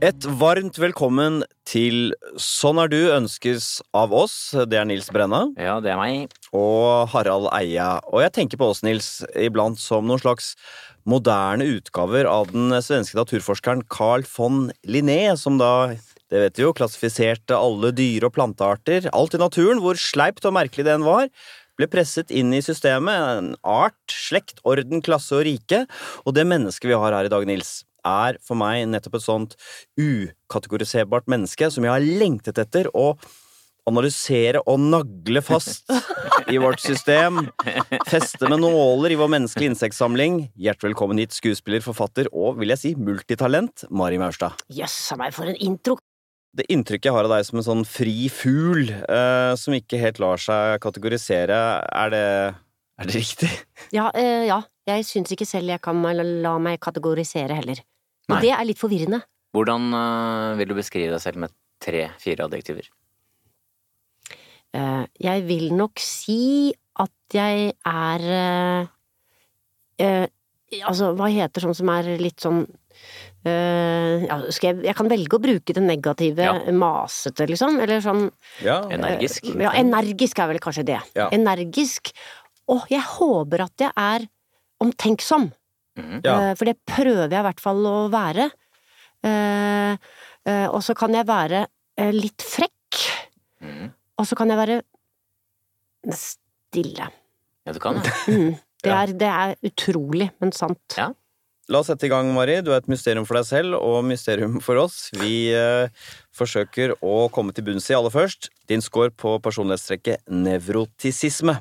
Et varmt velkommen til Sånn er du ønskes av oss. Det er Nils Brenna Ja, det er meg. og Harald Eia. Og jeg tenker på oss, Nils, iblant som noen slags moderne utgaver av den svenske naturforskeren Carl von Linné, som da, det vet vi jo, klassifiserte alle dyre- og plantearter, alt i naturen, hvor sleipt og merkelig det enn var, ble presset inn i systemet, en art, slekt, orden, klasse og rike, og det mennesket vi har her i dag, Nils, er for meg nettopp et sånt ukategoriserbart menneske som jeg har lengtet etter å analysere og nagle fast i vårt system. Feste med nåler i vår menneskelige insektsamling. Hjertelig velkommen hit, skuespiller, forfatter og, vil jeg si, multitalent, Mari Maurstad. Jøss a meg, for en intro! Det inntrykket jeg har av deg som en sånn fri fugl eh, som ikke helt lar seg kategorisere, er det, er det riktig? Ja, eh, ja. Jeg syns ikke selv jeg kan la meg kategorisere heller. Og Nei. det er litt forvirrende. Hvordan uh, vil du beskrive deg selv med tre-fire adjektiver? Uh, jeg vil nok si at jeg er uh, eh, Altså, hva heter sånn som er litt sånn Uh, ja, skal jeg, jeg kan velge å bruke det negative, Ja. masete, liksom. Eller sånn Ja. Energisk? Uh, Ja, energisk er vel kanskje det. Ja. Energisk. Og jeg håper at jeg er omtenksom. Mm. Ja. Eh, For det prøver jeg i hvert fall å være. Eh, eh, Og så kan jeg være litt frekk. Mm. Og så kan jeg være stille. Ja, du kan det. Mm. Det, er, det er utrolig, men sant. Ja. La oss sette i gang, Mari. Du er et mysterium for deg selv og mysterium for oss. Vi eh, forsøker å komme til bunns i aller først. Din score på personlighetstrekket nevrotisisme.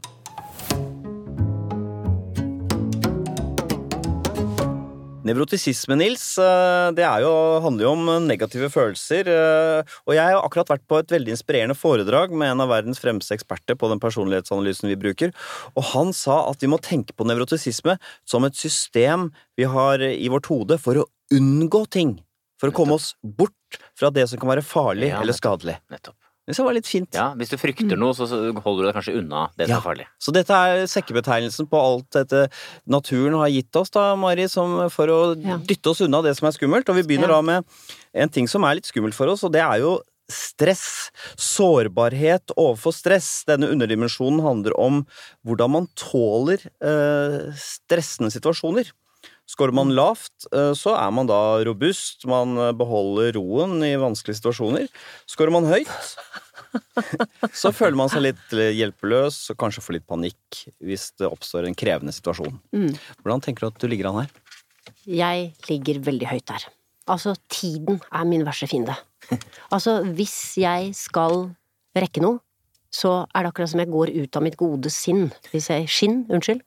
Nevrotisisme, Nils, eh, det er jo, handler jo om negative følelser. eh, Og jeg har akkurat vært på et veldig inspirerende foredrag med en av verdens fremste eksperter på den personlighetsanalysen vi bruker, og han sa at vi må tenke på nevrotisisme som et system vi har i vårt hode for å unngå ting. For å komme oss bort fra det som kan være farlig eller skadelig. Nettopp. Det var litt fint. Ja, hvis du frykter noe, så holder du deg kanskje unna det som Ja. er farlig. Så dette er sekkebetegnelsen på alt dette naturen har gitt oss, da, Mari, som for å Ja. dytte oss unna det som er skummelt. Og vi begynner Ja. da med en ting som er litt skummelt for oss, og det er jo stress. Sårbarhet overfor stress. Denne underdimensjonen handler om hvordan man tåler eh, stressende situasjoner. Skårer man lavt, eh, så er man da robust, man eh, beholder roen i vanskelige situasjoner. Skårer man høyt, så føler man seg litt eh, hjelpeløs og kanskje får litt panikk hvis det oppstår en krevende situasjon. Mm. Hvordan tenker du at du ligger an her? Jeg ligger veldig høyt der. Altså, tiden er min verste fiende. Altså, hvis jeg skal rekke noe, så er det akkurat som jeg går ut av mitt gode sinn. Hvis jeg Skinn, unnskyld.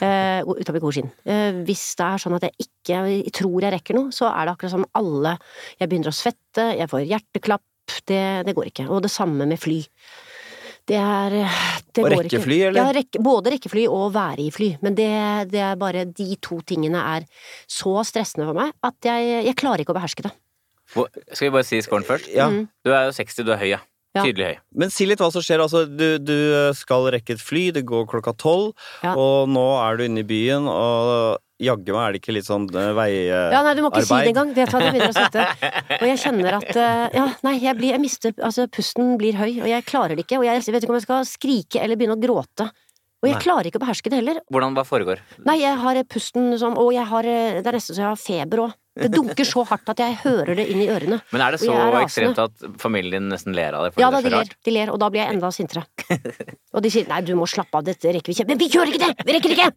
Eh, ut av mitt gode. Eh, hvis det er sånn at jeg ikke tror jeg rekker noe, så er det akkurat som alle Jeg begynner å svette, jeg får hjerteklapp. Det, det går ikke. Og det samme med fly. Det er det Å går rekke ikke. fly, eller? Ja, rekke, både rekke fly og være i fly. Men det, det er bare de to tingene er så stressende for meg at jeg, jeg klarer ikke å beherske det. Hvor, skal vi bare si scoren først? Ja, Mm. Du er jo 60, du er høy, ja. Ja. Tydelig høy. Men si litt hva som skjer. Altså, du, du skal rekke et fly, det går klokka tolv, Ja. og nå er du inne i byen, og jaggu meg er det ikke litt sånn eh, veiarbeid? Ja, nei, du må ikke si det engang. Det tar det begynner å svette. Og jeg kjenner at eh, Ja, nei, jeg blir Jeg mister Altså, pusten blir høy, og jeg klarer det ikke. Og jeg vet ikke om jeg skal skrike eller begynne å gråte. Og jeg Nei. klarer ikke å beherske det heller. Hvordan hva foregår? Nei, jeg har pusten sånn Og jeg har Det er nesten så jeg har feber òg. Det dunker så hardt at jeg hører det inn i ørene. Men er det så er ekstremt at familien din nesten ler av det? Ja da, det de ler, de ler, og da blir jeg enda sintere. Og de sier 'nei, du må slappe av, dette rekker vi ikke'. Men vi gjør ikke det! Vi rekker ikke!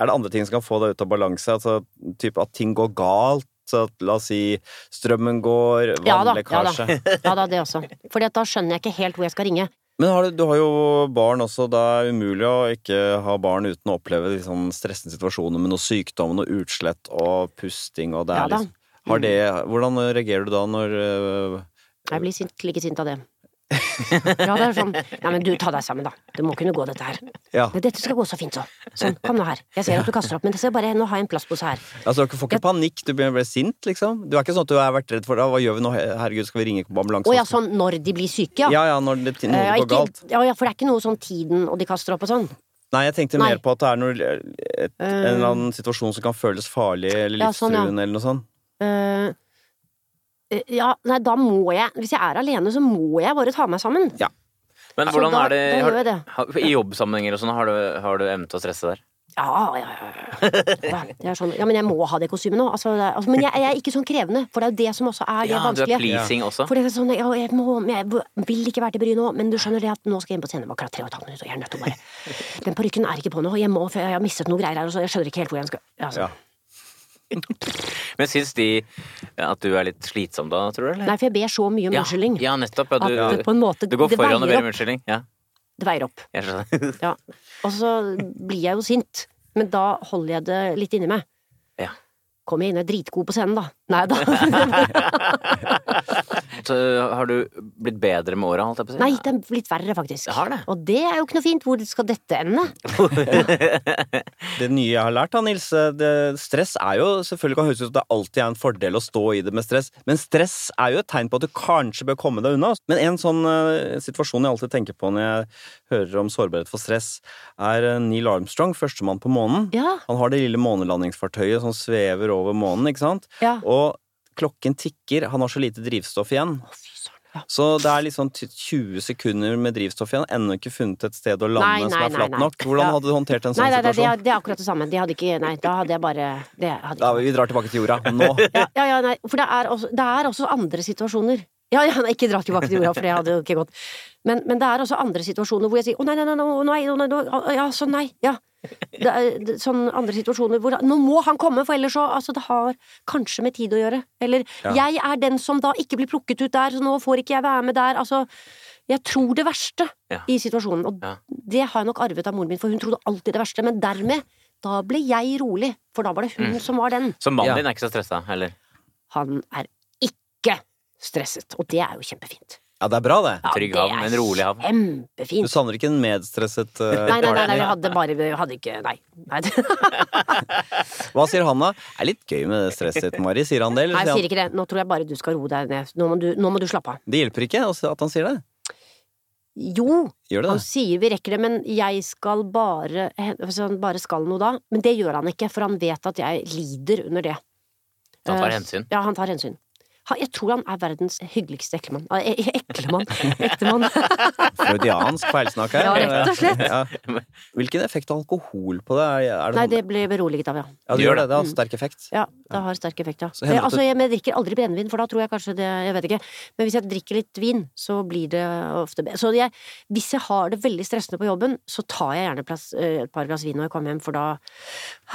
Er det andre ting som kan få deg ut av balanse? Altså typ at ting går galt? Så at, la oss si strømmen går, Ja ja vannlekkasje Ja da, det også. Fordi da skjønner jeg ikke helt hvor jeg skal ringe. Men har du, du har jo barn også. Det er umulig å ikke ha barn uten å oppleve liksom, stressende situasjoner med noe sykdom, noe utslett og pusting og det er Ja liksom har det, Hvordan reagerer du da når uh, Jeg blir sint, like sint av det. Ja, det er sånn Nei, men du, ta deg sammen, da. Det må kunne gå, dette her. Ja. Men Dette skal gå så fint, så. Sånn, kom nå her. Jeg ser at du kaster opp, men det skal bare Nå har jeg en plastpose her. Altså, du får ikke panikk, du blir, sint, liksom? Du er ikke sånn at du har vært redd for det? Hva gjør vi nå? Herregud, skal vi ringe på ambulanse? Å ja, sånn når de blir syke, ja. ja, ja, når det, Eh, noe ja, går galt. ja, ja, for det er ikke noe sånn tiden og de kaster opp og sånn. Nei, jeg tenkte Nei. mer på at det er noe, et, en eller annen situasjon som kan føles farlig eller Ja, sånn, ja. eller noe sånt. Uh... Eh, Ja, nei, da må jeg Hvis jeg er alene, så må jeg bare ta meg sammen. Ja. Men Så hvordan da- er det, har, det. har, I jobbsammenhenger og sånn, har du, har du evne til å stresse der? Ja, ja, ja. ja. sånn, ja, men jeg må ha det kostymet nå. Altså, det altså, men jeg, jeg er ikke sånn krevende, for det er jo det som også er det Ja, du er pleasing også. For det er sånn, jeg, jeg, må, jeg vil ikke være til bry nå, men du skjønner det at nå skal jeg inn på scenen om akkurat tre og et halvt minutt, og jeg er nødt til å bare Den parykken er ikke på nå, jeg må, for jeg har mistet noen greier her, og så jeg skjønner ikke helt hvor jeg skal altså. Ja. Men syns de at du er litt slitsom da, tror du? Eller? Nei, for jeg ber så mye om ja, unnskyldning. ja, nettopp. Ja, At du, det på en måte du går foran og ber om unnskyldning. Ja, Det veier opp. jeg skjønner. Ja. Og så blir jeg jo sint, men da holder jeg det litt inni meg. Ja. Kommer jeg inn og er dritgod på scenen, da? Nei da. Så har du blitt bedre med åra, holdt jeg på å si? Nei, det er blitt verre, faktisk. Det har det. Og det er jo ikke noe fint. Hvor skal dette ende? Det nye jeg har lært, da, Nils eh, det, Stress er jo selvfølgelig kan høres ut som det alltid er en fordel å stå i det med stress, men stress er jo et tegn på at du kanskje bør komme deg unna. Men en sånn uh, situasjon jeg alltid tenker på når jeg hører om sårbarhet for stress, er eh, Neil Armstrong, førstemann på månen. Ja. Han har det lille månelandingsfartøyet som svever over månen, ikke sant? Ja. Og klokken tikker, han har så lite drivstoff igjen. Ja. Så det er liksom 20 sekunder med drivstoff igjen, ennå ikke funnet et sted å lande Nei, som er flatt nei, nei. nok. Hvordan Ja. hadde du håndtert en Nei, sånn nei, nei det, er, det er akkurat det samme. De hadde ikke Nei, da hadde jeg bare det hadde Da, vi drar tilbake til jorda. Nå. Ja, ja, nei, for det er, også, det er også andre situasjoner. Ja, ja, nei, ikke dra tilbake til jorda, for det hadde jo ikke gått. Men, men det er også andre situasjoner hvor jeg sier å nei, nei, nei, nei, nei, nei, nei, nei ja, så nei, ja. Det er det, sånn andre situasjoner hvor nå må han komme, for ellers så Altså, det har kanskje med tid å gjøre. Eller Ja. jeg er den som da ikke blir plukket ut der, så nå får ikke jeg være med der. Altså, jeg tror det verste Ja. i situasjonen, og Ja. det har jeg nok arvet av moren min, for hun trodde alltid det verste. Men dermed, da ble jeg rolig, for da var det hun som var den. Så mannen Ja. din er ikke så stressa, eller? Han er ikke stresset, og det er jo kjempefint. Ja, det er bra, det. Ja, Trygg havn, en rolig havn. Du Kjempefint. savner ikke en medstresset uh, Nei, nei, nei, nei, vi hadde bare Vi hadde ikke Nei. nei. Hva sier han da? Det er litt gøy med det stresset Mari. Sier han det? Eller Nei, jeg sier ikke det. Nå tror jeg bare du skal roe deg ned. Nå må du, nå må du slappe av. Det hjelper ikke altså, at han sier det? Jo, Gjør det han sier vi rekker det, men jeg skal bare Hvis han bare skal noe da. Men det gjør han ikke, for han vet at jeg lider under det. Han tar Eh, hensyn. Ja, han tar hensyn. Jeg tror han er verdens hyggeligste eklemann. Eh, eh, Eklemann. Ektemann. Freudiansk feilsnakk her. Ja, rett og slett. Ja. Hvilken effekt har alkohol på det? Det Nei, det blir beroliget av, ja. Ja, det Gjør det. det. Har sterk effekt. Ja, det har sterk effekt, ja. Så Eh, altså, jeg, men jeg drikker aldri brennevin, for da tror jeg kanskje det Jeg vet ikke. Men hvis jeg drikker litt vin, så blir det ofte bedre. Så jeg, hvis jeg har det veldig stressende på jobben, så tar jeg gjerne plass, eh, et par glass vin når jeg kommer hjem, for da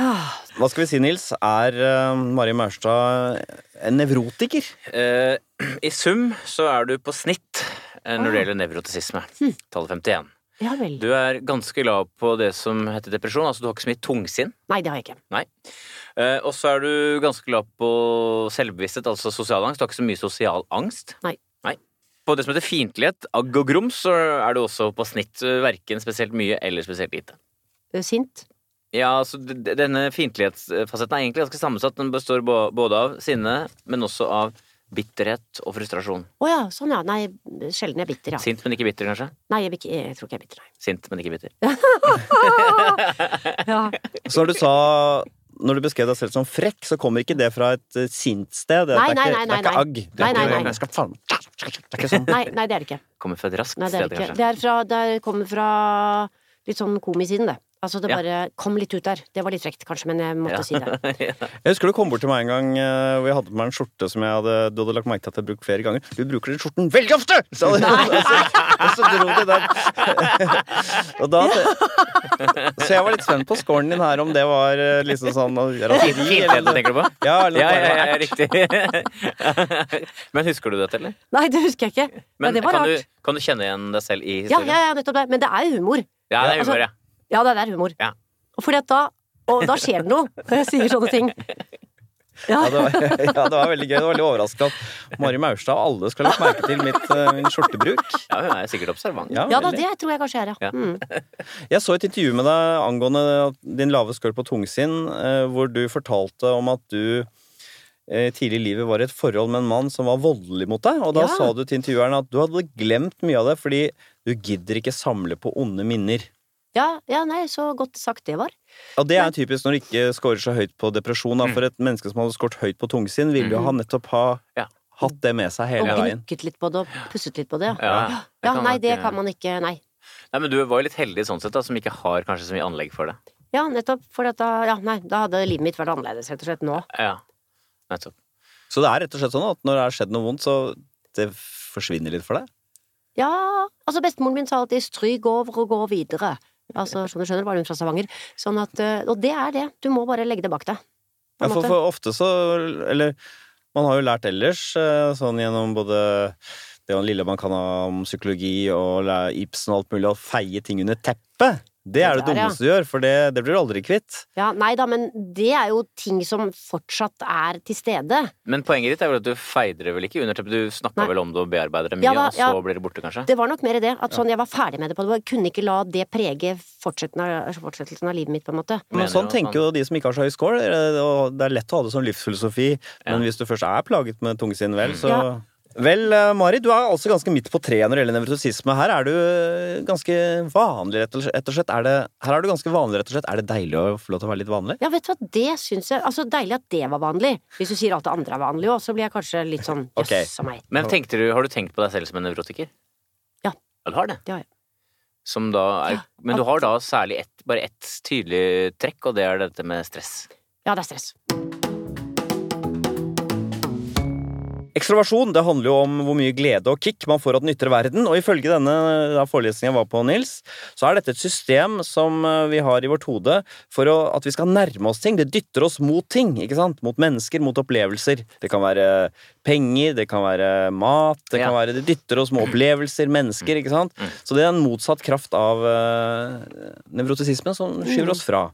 ah, Hva skal vi si, Nils? Er uh, Mari Maurstad en nevrotiker? Eh, I sum så er du på snitt eh, når det gjelder nevrotisisme. Tallet 51. Ja vel. Du er ganske glad på det som heter depresjon, altså du har ikke så mye tungsinn. Nei, det har jeg ikke. Nei. Eh, og så er du ganske glad på selvbevissthet, altså sosial angst. Du har ikke så mye sosial angst. Nei. Nei. På det som heter fiendtlighet, agg og grums, så er du også på snitt verken spesielt mye eller spesielt lite. Sint? Ja, altså Denne fiendtlighetsfasetten er egentlig ganske sammensatt. Den består både av sinne, men også av bitterhet og frustrasjon. Å ja, sånn ja. Nei, sjelden jeg er bitter, ja. Sint, men ikke bitter, kanskje? Nei, jeg, ikke, jeg tror ikke jeg er bitter, nei. Sint, men ikke bitter. Ja. Så når du sa når du beskrev deg selv som frekk, så kommer ikke det fra et uh, sint sted. Det, Nei, nei, er nei, det er ikke agg. Det er Nei, nei, ikke- nei. Faen Det er ikke sånn. Nei, nei, det er det ikke. Kommer fra et raskt Nei, sted, kanskje. Det, er fra, det kommer fra litt sånn komisiden, det. Altså, det Ja. bare kom litt ut der. Det var litt frekt, kanskje, men jeg måtte si det. Jeg husker du kom bort til meg en gang uh, hvor jeg hadde på meg en skjorte som jeg hadde, du hadde lagt merke til at jeg brukte flere ganger. Du bruker den skjorten veldig ofte! sa du. Og så, og så dro du den. og da Så jeg var litt spent på scoren din her, om det var uh, liksom sånn raseri, Fiendtligheten, tenker du på? Ja, eller Ja, ja, ja, riktig. Men husker du dette, eller? Nei, det husker jeg ikke. Men men det var kan, rart. du, kan du kjenne igjen deg selv i Ja, historien? ja, ja, nettopp det. Men det er humor. Ja, det er Altså, humor, ja. Ja, det er humor. Ja. Og fordi at da Og da skjer det noe når jeg sier sånne ting. Ja, Ja det, var, ja, det var veldig gøy. Det var veldig overraskende at Mari Maurstad og alle skal ha lagt merke til mitt, uh, min skjortebruk. ja. Hun er sikkert observant. Ja, ja da, det tror jeg kanskje er, ja. Ja. Mm. Jeg så et intervju med deg angående din lave score på tungsinn, eh, hvor du fortalte om at du eh, tidlig i livet var i et forhold med en mann som var voldelig mot deg. Og da Ja. sa du til intervjueren at du hadde glemt mye av det fordi du gidder ikke samle på onde minner. Ja, ja, nei, så godt sagt det var. Og det er typisk når du ikke scorer så høyt på depresjon. Da. For et menneske som hadde scoret høyt på tungsinn, ville jo ha nettopp ha, Ja. hatt det med seg hele Og veien. gnukket litt på det og pusset litt på det, ja. Ja, Ja, det nei, det kan man ikke Nei. Nei, men du var jo litt heldig sånn sett, da, som ikke har kanskje så mye anlegg for det. Ja, nettopp. For at da, ja, nei, da hadde livet mitt vært annerledes, rett og slett, nå. Ja, nettopp. Så det er rett og slett sånn at når det har skjedd noe vondt, så det forsvinner litt for deg? Ja, altså bestemoren min sa alltid 'stryk over og gå videre'. Altså, som du skjønner, var hun fra Stavanger. Sånn at, eh, og det er det. Du må bare legge det bak deg. Ja, for, for ofte så Eller man har jo lært ellers, eh, sånn gjennom både det lille man kan ha om psykologi og Ibsen og alt mulig, å feie ting under teppet. Det er det Det ja. dummeste du gjør, for det, det blir du aldri kvitt. Ja, nei da, men det er jo ting som fortsatt er til stede. Men poenget ditt er vel at du feider det vel ikke under teppet? Du snakka vel om det og bearbeider det mye, Ja da, og så ja. blir det borte, kanskje? Det var nok mer det. At sånn, jeg var ferdig med det på det. Jeg kunne ikke la det prege fortsettelsen av, livet mitt, på en måte. Men sånn tenker jo de som ikke har så høy score. Og det er lett å ha det som livsfilosofi, men hvis du først er plaget med tungsinn, vel, så Ja. Vel, eh, Mari, du er altså ganske midt på treet når det gjelder nevrotosisme. Her er du eh, ganske vanlig, rett og slett. Er det, her er du ganske vanlig, rett og slett. Er det deilig å få lov til å være litt vanlig? Ja, vet du hva, det syns jeg Altså, deilig at det var vanlig. Hvis du sier alt det andre er vanlig òg, så blir jeg kanskje litt sånn jøss a meg. Men du, har du tenkt på deg selv som en nevrotiker? Ja. Ja, du har det? Det har jeg. Som da er, Ja, men du har da særlig ett, bare ett tydelig trekk, og det er dette med stress. Ja, det er stress. Ekstroversjon det handler jo om hvor mye glede og kick man får av den ytre verden. Og ifølge denne forelesningen jeg var på, Nils, så er dette et system som eh, vi har i vårt hode for å, at vi skal nærme oss ting. Det dytter oss mot ting. ikke sant? Mot mennesker, mot opplevelser. Det kan være penger, det kan være mat, det Ja. kan være Det dytter oss mot opplevelser, mennesker, ikke sant. Så det er en motsatt kraft av uh, nevrotisisme som skyver oss fra.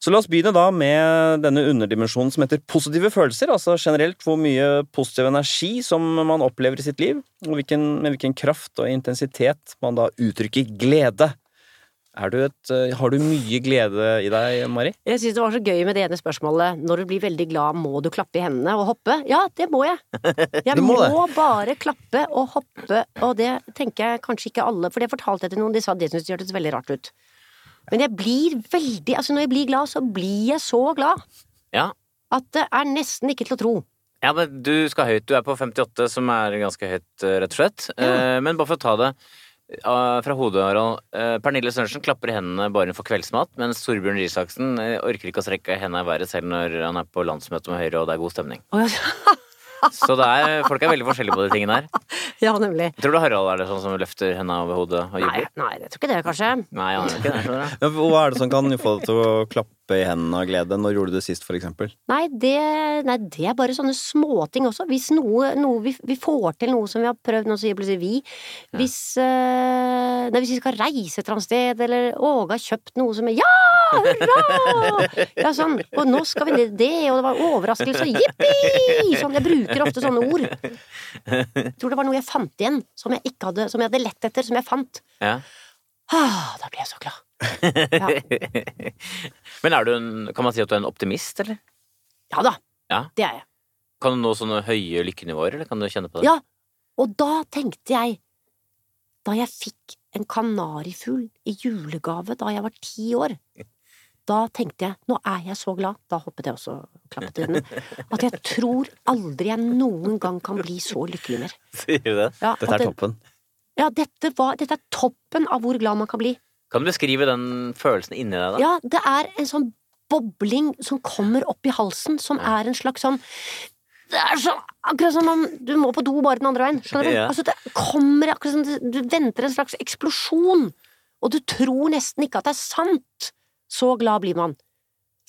Så la oss begynne da med denne underdimensjonen som heter positive følelser. Altså generelt hvor mye positiv energi som man opplever i sitt liv, og hvilken, med hvilken kraft og intensitet man da uttrykker glede. Er du et, eh, har du mye glede i deg, Mari? Jeg syns det var så gøy med det ene spørsmålet. Når du blir veldig glad, må du klappe i hendene og hoppe? Ja, det må jeg. Jeg må må, bare klappe og hoppe, og det tenker jeg kanskje ikke alle For det fortalte jeg til noen, de sa det syntes de hørtes veldig rart ut. Men jeg blir veldig Altså, når jeg blir glad, så blir jeg så glad Ja. at det er nesten ikke til å tro. Ja, men du skal høyt. Du er på 58, som er ganske høyt, eh, rett og slett. Ja. Men bare for å ta det eh, fra hodet, Harald. Eh, Pernille Sørensen klapper hendene bare får kveldsmat, mens Torbjørn Røe Isaksen eh, orker ikke å strekke hendene i været selv når han er på landsmøte med Høyre og det er god stemning. Oh, ja. Så det er, folk er veldig forskjellige på de tingene her. ja, nemlig. Tror du Harald er det sånn som løfter henda over hodet og Nei, jubler? nei, jeg tror ikke det, kanskje. Nei, han er ikke det. Hva er det som kan få deg til å klappe i hendene av glede? Når gjorde du det sist, for eksempel? Nei, det, nei, det er bare sånne småting også. Hvis noe, noe vi, vi får til noe som vi har prøvd, nå sier plutselig vi Hvis, eh, nei, hvis vi skal reise et eller annet sted, eller Åge har kjøpt noe som er Ja! Hurra! Ja, sånn. Og nå skal vi ned det, og det var overraskelse, og jippi! Sånn. Jeg bruker ofte sånne ord. Jeg tror det var noe jeg fant igjen, som jeg ikke hadde, som jeg hadde lett etter, som jeg fant. Ja. Ah, da ble jeg så glad. Ja, Men er du en, kan man si at du er en optimist, eller? ja da. Ja. Det er jeg. Kan du nå sånne høye lykkenivåer, eller kan du kjenne på det? Ja, og da tenkte jeg Da jeg fikk en kanarifugl i julegave da jeg var ti år Da tenkte jeg nå er jeg så glad, da hoppet jeg også og klappet i den, at jeg tror aldri jeg noen gang kan bli så lykkelig mer. Sier du det? Ja, Dette er det- toppen. Ja, dette, var, dette er toppen av hvor glad man kan bli. Kan du beskrive den følelsen inni deg, da? Ja, det er en sånn bobling som kommer opp i halsen, som er en slags sånn det er så, akkurat som om du må på do bare den andre veien. Skjønner du? Ja. Altså, det kommer akkurat som du- venter en slags eksplosjon, og du tror nesten ikke at det er sant. Så glad blir man.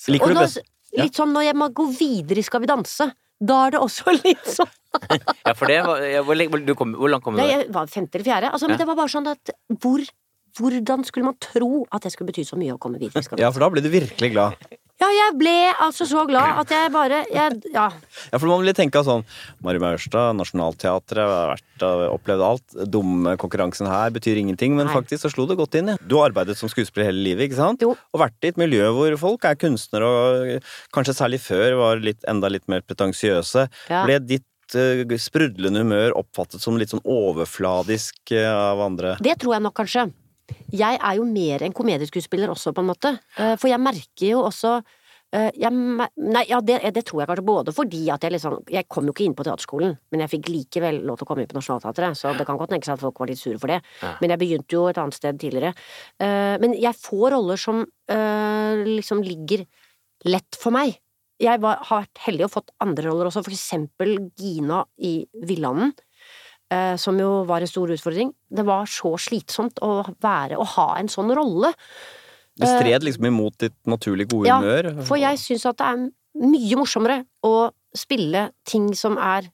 Liker Og Ja. litt sånn når jeg må gå videre i Skal vi danse, da er det også litt sånn Ja, for det var, ja, hvor, du kom, hvor langt kom du? Nei, jeg var femte eller fjerde. Altså, Ja. men det var bare sånn at hvor, Hvordan skulle man tro at det skulle bety så mye å komme videre Ja, for da blir du virkelig glad. Ja, jeg ble altså så glad at jeg bare jeg, Ja. Ja, for man ville tenke sånn Mari Maurstad, Nationaltheatret, har vært og opplevd alt. Dumme konkurransen her betyr ingenting, men Nei. faktisk så slo det godt inn. Ja. Du har arbeidet som skuespiller hele livet, ikke sant? Jo. Og vært i et miljø hvor folk er kunstnere, og kanskje særlig før var litt, enda litt mer pretensiøse. Ja. Ble ditt eh, sprudlende humør oppfattet som litt sånn overfladisk eh, av andre? Det tror jeg nok kanskje. Jeg er jo mer en komedieskuespiller også, på en måte. Eh, For jeg merker jo også Eh, jeg, nei, ja, det, det tror jeg kanskje både fordi at jeg liksom Jeg kom jo ikke inn på teaterskolen, men jeg fikk likevel lov til å komme inn på Nationaltheatret, så det kan godt tenkes at folk var litt sure for det. Ja. Men jeg begynte jo et annet sted tidligere. Eh, men jeg får roller som liksom ligger lett for meg. Jeg var, har vært heldig og fått andre roller også, for eksempel Gina i Villanden. Eh, Som jo var en stor utfordring. Det var så slitsomt å være å ha en sånn rolle. Du stred liksom imot ditt naturlig gode Ja, humør. For jeg syns at det er mye morsommere å spille ting som er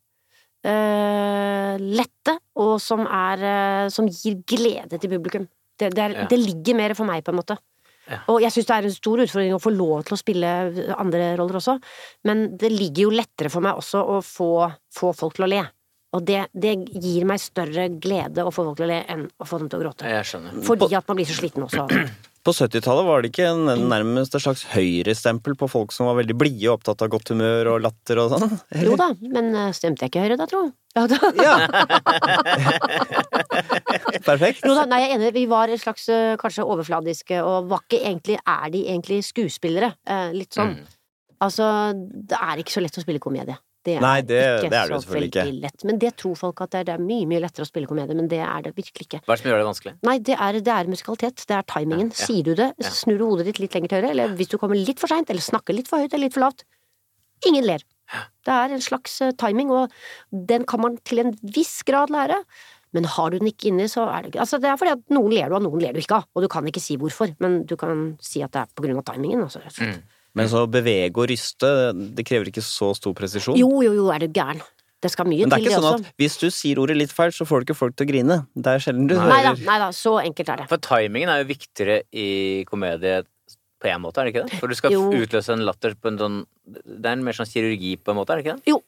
eh, lette, og som er eh, som gir glede til publikum. Det, det, er, Ja. det ligger mer for meg, på en måte. Ja. Og jeg syns det er en stor utfordring å få lov til å spille andre roller også, men det ligger jo lettere for meg også å få, få folk til å le. Og det, det gir meg større glede å få folk til å le enn å få dem til å gråte. Jeg skjønner. Fordi at man blir så sliten også. På 70-tallet var det ikke en, nærmest et slags høyrestempel på folk som var veldig blide og opptatt av godt humør og latter og sånn? Jo da, men eh, stemte jeg ikke Høyre da, tro? Ja, da. Ja! Perfekt. Jo da, nei, jeg er enig, vi var en slags eh, kanskje overfladiske, og var ikke egentlig, er de egentlig skuespillere? Eh, litt sånn. Mm. Altså, det er ikke så lett å spille komedie. Det er Nei, det- ikke det er det så veldig ikke. lett. Men det tror folk at det er, det er mye, mye lettere å spille komedie, men det er det virkelig ikke. Hva er det som gjør det vanskelig? Nei, det er, det er musikalitet, det er timingen. Ja, ja. Sier du det, Ja. snur du hodet ditt litt lenger til høyre, eller hvis du kommer litt for seint, eller snakker litt for høyt eller litt for lavt, ingen ler. Det er en slags eh, timing, og den kan man til en viss grad lære. Men har du den ikke inni, så er det ikke Altså, det er fordi at noen ler du av, noen ler du ikke av. Og du kan ikke si hvorfor, men du kan si at det er på grunn av timingen. Altså, rett og slett. Mm. Men så bevege og ryste, det krever ikke så stor presisjon. Jo, jo, jo, er du gæren. Det skal mye til, det også. Men det er ikke sånn at hvis du sier ordet litt feil, så får du ikke folk til å grine. Det er sjelden du Nei hører nei da, så enkelt er det. For timingen er jo viktigere i komedie på en måte, er det ikke det? For du skal Jo. utløse en latter på en sånn Det er en mer sånn kirurgi på en måte, er det ikke det? Jo,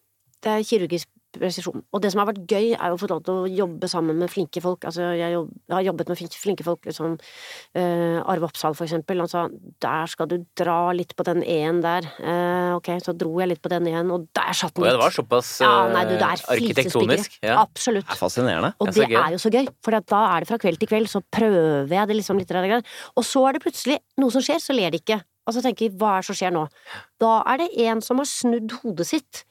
det er kirurgisk presisjon. Og det som har vært gøy, er å få lov til å jobbe sammen med flinke folk. Altså, jeg, jobb, jeg har jobbet med flinke folk, liksom uh, Arve Oppsal, for eksempel. Han sa der skal du dra litt på den E-en der. Uh, ok, så dro jeg litt på den E-en, og der satt den Å ja, litt. det var såpass Ja, nei, du, det eh, er arkitektonisk. Ja. Absolutt. Det er fascinerende. Og Det er det er jo så gøy, for da er det fra kveld til kveld, så prøver jeg det liksom litt. Og så er det plutselig noe som skjer, så ler de ikke. Og så tenker vi hva er det som skjer nå? Da er det en som har snudd hodet sitt.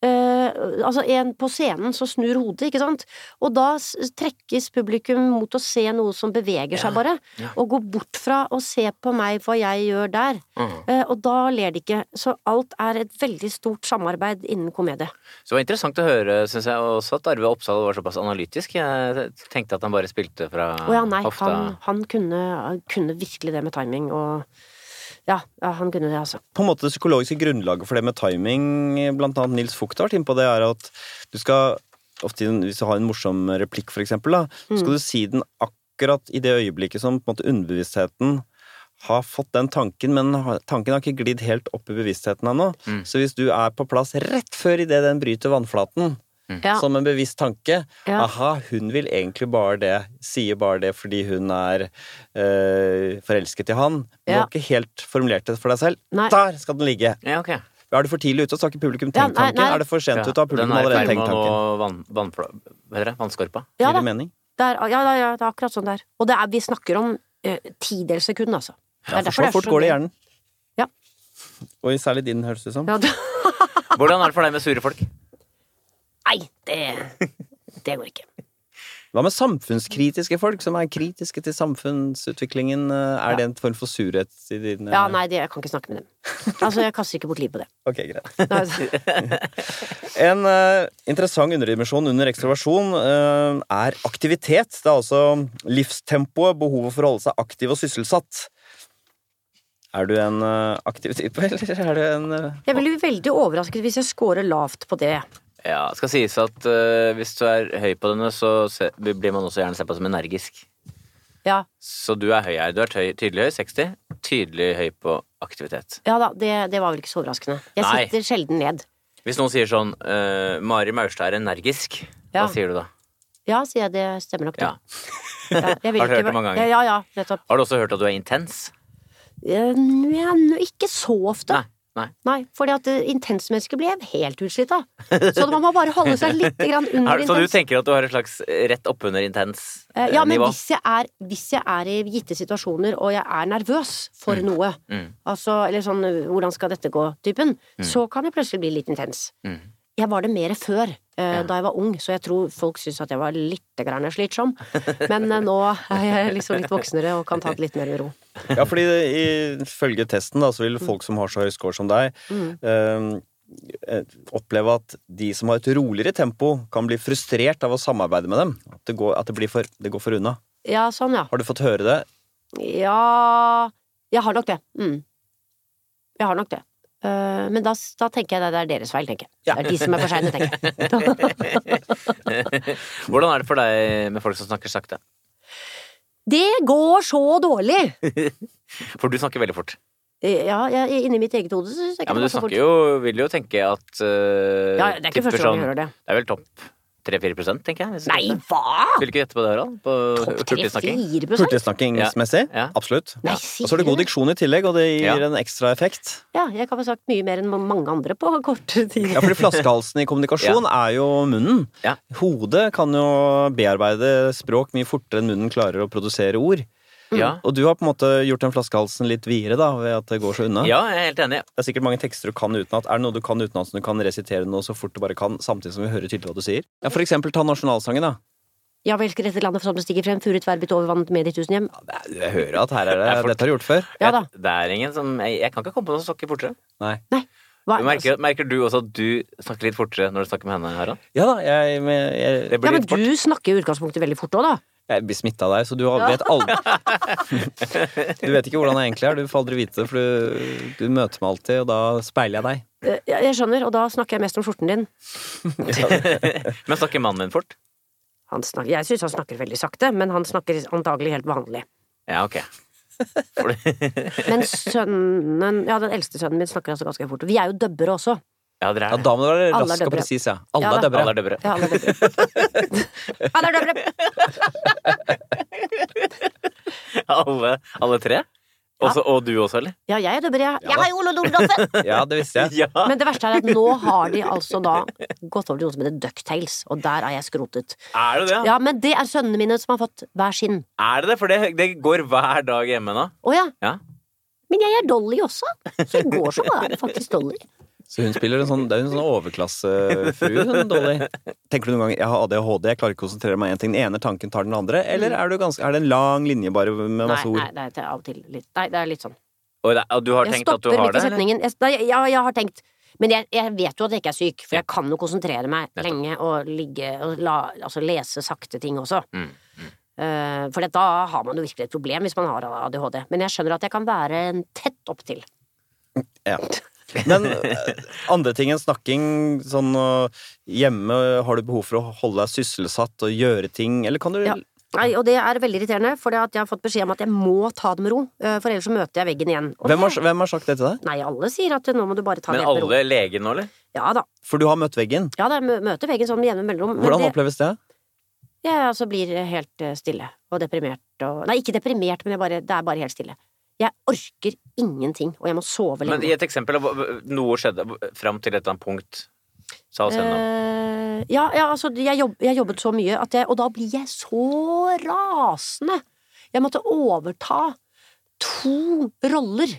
Eh, altså en på scenen så snur hodet, ikke sant? Og da trekkes publikum mot å se noe som beveger seg, bare. ja. Og går bort fra å se på meg hva jeg gjør der. Mm. uh, og da ler de ikke. Så alt er et veldig stort samarbeid innen komedie. Så det var interessant å høre, syns jeg, også at Arve Oppsal var såpass analytisk. Jeg tenkte at han bare spilte fra hofta. Å ja, nei, han, han kunne, kunne virkelig det med timing, og ja, ja, han kunne det, altså. På en måte Det psykologiske grunnlaget for det med timing, blant annet Nils Fugt har vært inne på det, er at du skal ofte hvis du har en morsom replikk, for eksempel, da, så Mm. skal du si den akkurat i det øyeblikket som på en måte underbevisstheten har fått den tanken, men tanken har ikke glidd helt opp i bevisstheten ennå. Mm. Så hvis du er på plass rett før idet den bryter vannflaten, Ja, som en bevisst tanke Ja. Aha, hun vil egentlig bare det, sier bare det fordi hun er øh, forelsket i han. Men du Ja. har ikke helt formulert det for deg selv. Nei. Der skal den ligge! Ja, ok. Er du for tidlig ute, så har ikke publikum tenkt tanken. nei. Er det for sent ute, har publikum er allerede tenkt tanken. den er med heter det? Vannskorpa. ja det mening? Det er, ja, det er akkurat sånn det er. Og det er, vi snakker om uh, tidels sekund, altså. Det Ja, for så fort går det i hjernen. Ja. Og særlig din, høres det ut som. Ja, Hvordan er det for deg med sure folk? Nei, det, det går ikke. Hva med samfunnskritiske folk som er kritiske til samfunnsutviklingen? Er det en form for surhet i dine Ja, nei, det, jeg kan ikke snakke med dem. Altså, jeg kaster ikke bort liv på det. Ok, greit. En uh, interessant underdimensjon under ekstroversjon uh, er aktivitet. Det er altså livstempoet, behovet for å holde seg aktiv og sysselsatt. Er du en uh, aktiv type, eller er du en eh, Jeg blir veldig overrasket hvis jeg scorer lavt på det. Ja, det skal sies at eh, hvis du er høy på denne, så se, blir man også gjerne sett på som energisk. Ja, Så du er høy her. Du er tøy, tydelig høy, 60. Tydelig høy på aktivitet. ja da, det, det var vel ikke så overraskende. Jeg Nei. sitter sjelden ned. Hvis noen sier sånn eh, Mari Maurstad er energisk, Ja. hva sier du da? Ja, sier jeg, det stemmer nok, det. Ja. Ja, jeg vil Har du ikke hørt det mange ganger? Ja, ja, nettopp. Har du også hørt at du er intens? Eh, ja, n- ikke så ofte. Nei. Nei, fordi at intensmennesket intensmennesker blir helt utslitt av. Så man må bare holde seg litt grann under intens. så du tenker at du har et slags rett oppunder intens Eh, eh, Ja, men nivå? hvis jeg, er, hvis jeg er i gitte situasjoner, og jeg er nervøs for noe, Mm. altså, eller sånn eh, 'hvordan skal dette gå'-typen, så kan jeg plutselig bli litt intens. Mm. Jeg var det mer før, eh, Ja. da jeg var ung, så jeg tror folk syntes at jeg var litt slitsom. Men eh, nå er jeg liksom litt voksnere og kan ta det litt mer med ro. Ja, fordi ifølge testen da, så vil folk som har så høy score som deg, mm. eh, oppleve at de som har et roligere tempo, kan bli frustrert av å samarbeide med dem. At det går, at det blir for, det går for unna. Ja, sånn, ja. Har du fått høre det? Ja Jeg har nok det. Mm. Jeg har nok det. Eh, men da, da tenker jeg det er deres feil, tenker jeg. Ja. Det er de som er for seine, tenker jeg. Hvordan er det for deg med folk som snakker sakte? Det går så dårlig! For du snakker veldig fort. Ja, jeg, inni mitt eget hode så syns jeg Ja, men du snakker jo Vil jo tenke at uh, Ja, det er ikke første gang jeg hører det. Det er vel topp 3-4 prosent, tenker jeg. Nei, hva?! Vil du ikke gjette på det, Harald? På Topp hurtigsnakking? 3-4 Hurtigsnakkingsmessig? Ja. Absolutt. Nei, Og så er det god diksjon i tillegg, og det gir Ja. en ekstra effekt. Ja, jeg kan ha sagt mye mer enn mange andre på kort tid. Ja, fordi flaskehalsen i kommunikasjon er jo munnen. Ja. Hodet kan jo bearbeide språk mye fortere enn munnen klarer å produsere ord. Ja. Og du har på en måte gjort den flaskehalsen litt videre, da, ved at det går så unna. ja, jeg er helt enig. Det er sikkert mange tekster du kan utenat. Er det noe du kan utenat som du kan resitere noe så fort du bare kan, samtidig som vi hører tydelig hva du sier? Ja, for eksempel ta nasjonalsangen, da. Ja, vi elsker dette landet som det stiger frem, furet verbit over vannet med ditt tusen hjem. Ja, det er- Jeg hører at her er det Det. Dette har du gjort før. Ja da. Det er ingen som Jeg, jeg kan ikke komme på noe som snakker fortere. Nei. Hva, Du merker, merker du også at du snakker litt fortere når du snakker med henne, Harald? Ja da, jeg, men jeg, ja, men litt fort. du snakker i utgangspunktet veldig fort òg, da. Jeg blir smitta av deg, så du har- vet aldri Du vet ikke hvordan jeg egentlig er, du får aldri vite det, for du, du møter meg alltid, og da speiler jeg deg. Eh, Jeg skjønner, og da snakker jeg mest om skjorten din. Men snakker mannen din fort? Han snakker, jeg syns han snakker veldig sakte, men han snakker antagelig helt vanlig. Ja, ok. Men sønnen, ja, den eldste sønnen min snakker altså ganske fort. Vi er jo dubbere også. Ja, dere er det. da må du være Alle er rask og presis, ja. Alle Ja er døbre. Alle er døbre. Ja, alle er døbre. alle er. Alle, alle tre? Også, Og du også, eller? Ja, jeg er døbre, jeg. Ja Jeg har jo Ole Nordhoffen! Ja, det visste jeg. Ja! Men det verste er at nå har de altså da gått over til noe som heter Ducktales, og der er jeg skrotet. Er det det? Ja, men det er sønnene mine som har fått hver sin. Er det det? For det, det går hver dag hjemme nå. Å ja. Ja. Men jeg er Dolly også, så i går så var det faktisk Dolly. Så hun spiller en sånn, det er en sånn overklassefru, hun Dolly. Tenker du noen gang jeg har ADHD, jeg klarer ikke å konsentrere meg om én ting. Den ene tanken tar den andre, eller er, du ganske, er det en lang linje bare med Nei, masse ord? nei, det er av og til litt Nei, det er litt sånn. Og, det, og du har Jeg tenkt at du stopper har midt i det? setningen. Jeg, nei, ja, jeg har tenkt Men jeg, jeg vet jo at jeg ikke er syk, for jeg kan jo konsentrere meg Nettopp. lenge og ligge og la, altså lese sakte ting også. Mm, Eh, for da har man jo virkelig et problem hvis man har ADHD. Men jeg skjønner at jeg kan være en tett opptil. Ja. Men eh, andre ting enn snakking, sånn øh, hjemme, har du behov for å holde deg sysselsatt og gjøre ting, eller kan du Ja. Nei, og det er veldig irriterende, for jeg har fått beskjed om at jeg må ta det med ro. eh, For ellers så møter jeg veggen igjen. Og hvem, har, hvem har sagt det til deg? Nei, alle sier at nå må du bare ta Men det med ro. alle leger nå, eller? Ja da. For du har møtt veggen. Ja, da, jeg møter veggen sånn med jevne mellomrom. Men Hvordan det, oppleves det? jeg altså blir helt eh, stille og deprimert og Nei, ikke deprimert, men jeg bare, det er bare helt stille. Jeg orker ingenting, og jeg må sove Men gi i et eksempel, noe skjedde fram til et eller annet punkt. Sa oss gjennom. Eh, ja, ja, altså, jeg, jobb, jeg jobbet så mye, jeg, og da blir jeg så rasende. Jeg måtte overta to roller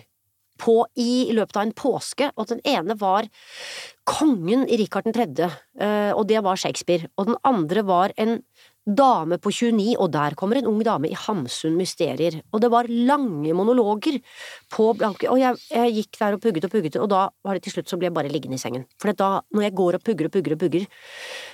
på, i løpet av en påske, og den ene var kongen i Rikard 3., eh, og det var Shakespeare, og den andre var en dame på 29, og der kommer en ung dame i Hamsun Mysterier, og det var lange monologer på blanke, og jeg, jeg gikk der og pugget og pugget, og da var det til slutt så ble jeg bare liggende i sengen. For da, når jeg går og pugger og pugger og pugger,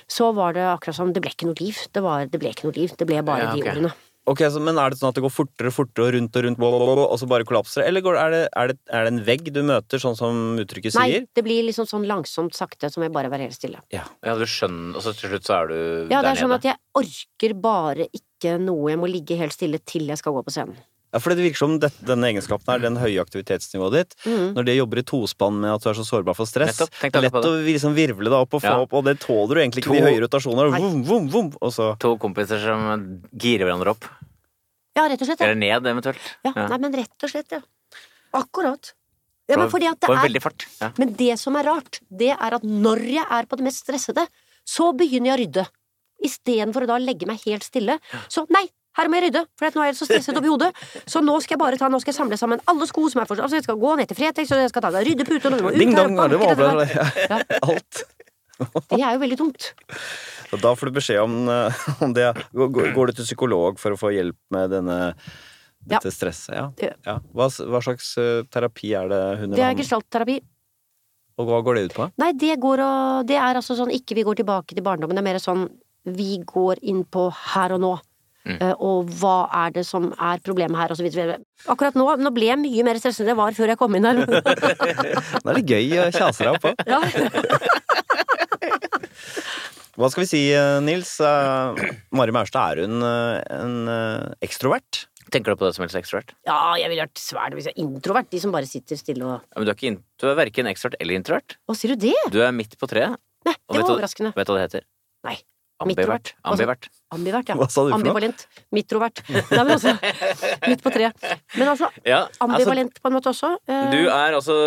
så var det akkurat som det ble ikke noe liv. Det, var, det ble ikke noe liv, det ble bare Ja, de ordene. Ok, så, Men er det sånn at det går fortere og fortere og rundt og rundt, blablabla, og så bare kollapser det? Eller går, er, det, er, det, er det en vegg du møter, sånn som uttrykket Nei, sier? det blir liksom sånn langsomt, sakte, som jeg bare være helt stille. Ja, du skjønner, og så til slutt så er du Ja, det er sånn at jeg orker bare ikke noe, jeg må ligge helt stille til jeg skal gå på scenen. Ja, for det virker som dette, denne egenskapen her, den høye aktivitetsnivået ditt. mm. Når det jobber i tospann med at du er så sårbar for stress, lett å liksom virvle deg opp og få Ja. opp, og det tåler du egentlig ikke, To- de høye rotasjoner. Vum, vum, så To kompiser som girer hverandre opp. Ja, rett og slett. Ja. Eller ned, eventuelt. Ja, Ja. Nei, men rett og slett, ja. Akkurat. Ja, men fordi at det er veldig fart. Ja. Men det som er rart, det er at når jeg er på det mest stressede, så begynner jeg å rydde. Istedenfor å da legge meg helt stille. Så nei, her må jeg rydde, for nå er jeg så stresset oppi hodet. Så nå skal jeg bare ta, nå skal jeg samle sammen alle sko som er fortsatt Altså, jeg skal gå ned til Fretex, og jeg skal ta rydde puter Ding dong, det var dette Ja. alt. Det er jo veldig tungt. Da får du beskjed om, eh, om det. Går går du til psykolog for å få hjelp med denne, dette stresset? Ja. Ja. ja. Hva, hva slags eh, terapi er det hun Det er gestaltterapi. Og hva går det ut på? Nei, det går og Det er altså sånn ikke vi går tilbake til barndommen, det er mer sånn vi går inn på her og nå. Mm. og hva er det som er problemet her, og så videre. Akkurat nå, nå ble jeg mye mer stressende enn jeg var før jeg kom inn her. Det er litt gøy å kjase deg opp på. ja. Hva skal vi si, eh, Nils? Eh, Mari Maurstad, er hun eh, en ekstrovert? Tenker du på det som helst ekstrovert? ja, jeg ville vært svært hvis jeg er introvert. De som bare sitter stille og Ja, men du er, ikke du er verken ekstrovert eller introvert. Å, sier du det? Du er midt på treet. Nei, Og det vet var du- overraskende. Vet du hva det heter? Nei. Ambivert. Ambivert. Ambivert, ja. Hva sa du for noe? Ambivalent. Midtrovert. Nei, men altså Midt på treet. Men altså, Ja, altså, ambivalent på en måte også. Du er altså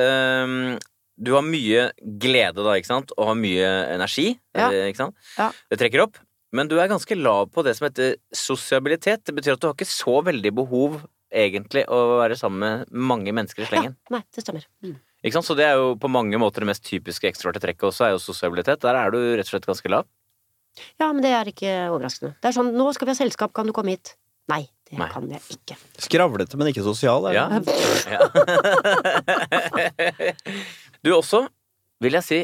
ehm, Du har mye glede da, ikke sant? Og har mye energi. Ja. eh, Ikke sant? Ja. Det trekker opp. Men du er ganske lav på det som heter sosialitet. Det betyr at du har ikke så veldig behov egentlig å være sammen med mange mennesker i slengen. ja, nei, det stemmer. Mm. Ikke sant? Så det er jo på mange måter det mest typiske ekstroverte trekket også, er jo sosialitet. Der er du rett og slett ganske lav. Ja, men det er ikke overraskende. Det er sånn 'nå skal vi ha selskap, kan du komme hit?' Nei, det Nei. kan jeg ikke. Skravlete, men ikke sosial? Er det? Ja. ja. du også, vil jeg si,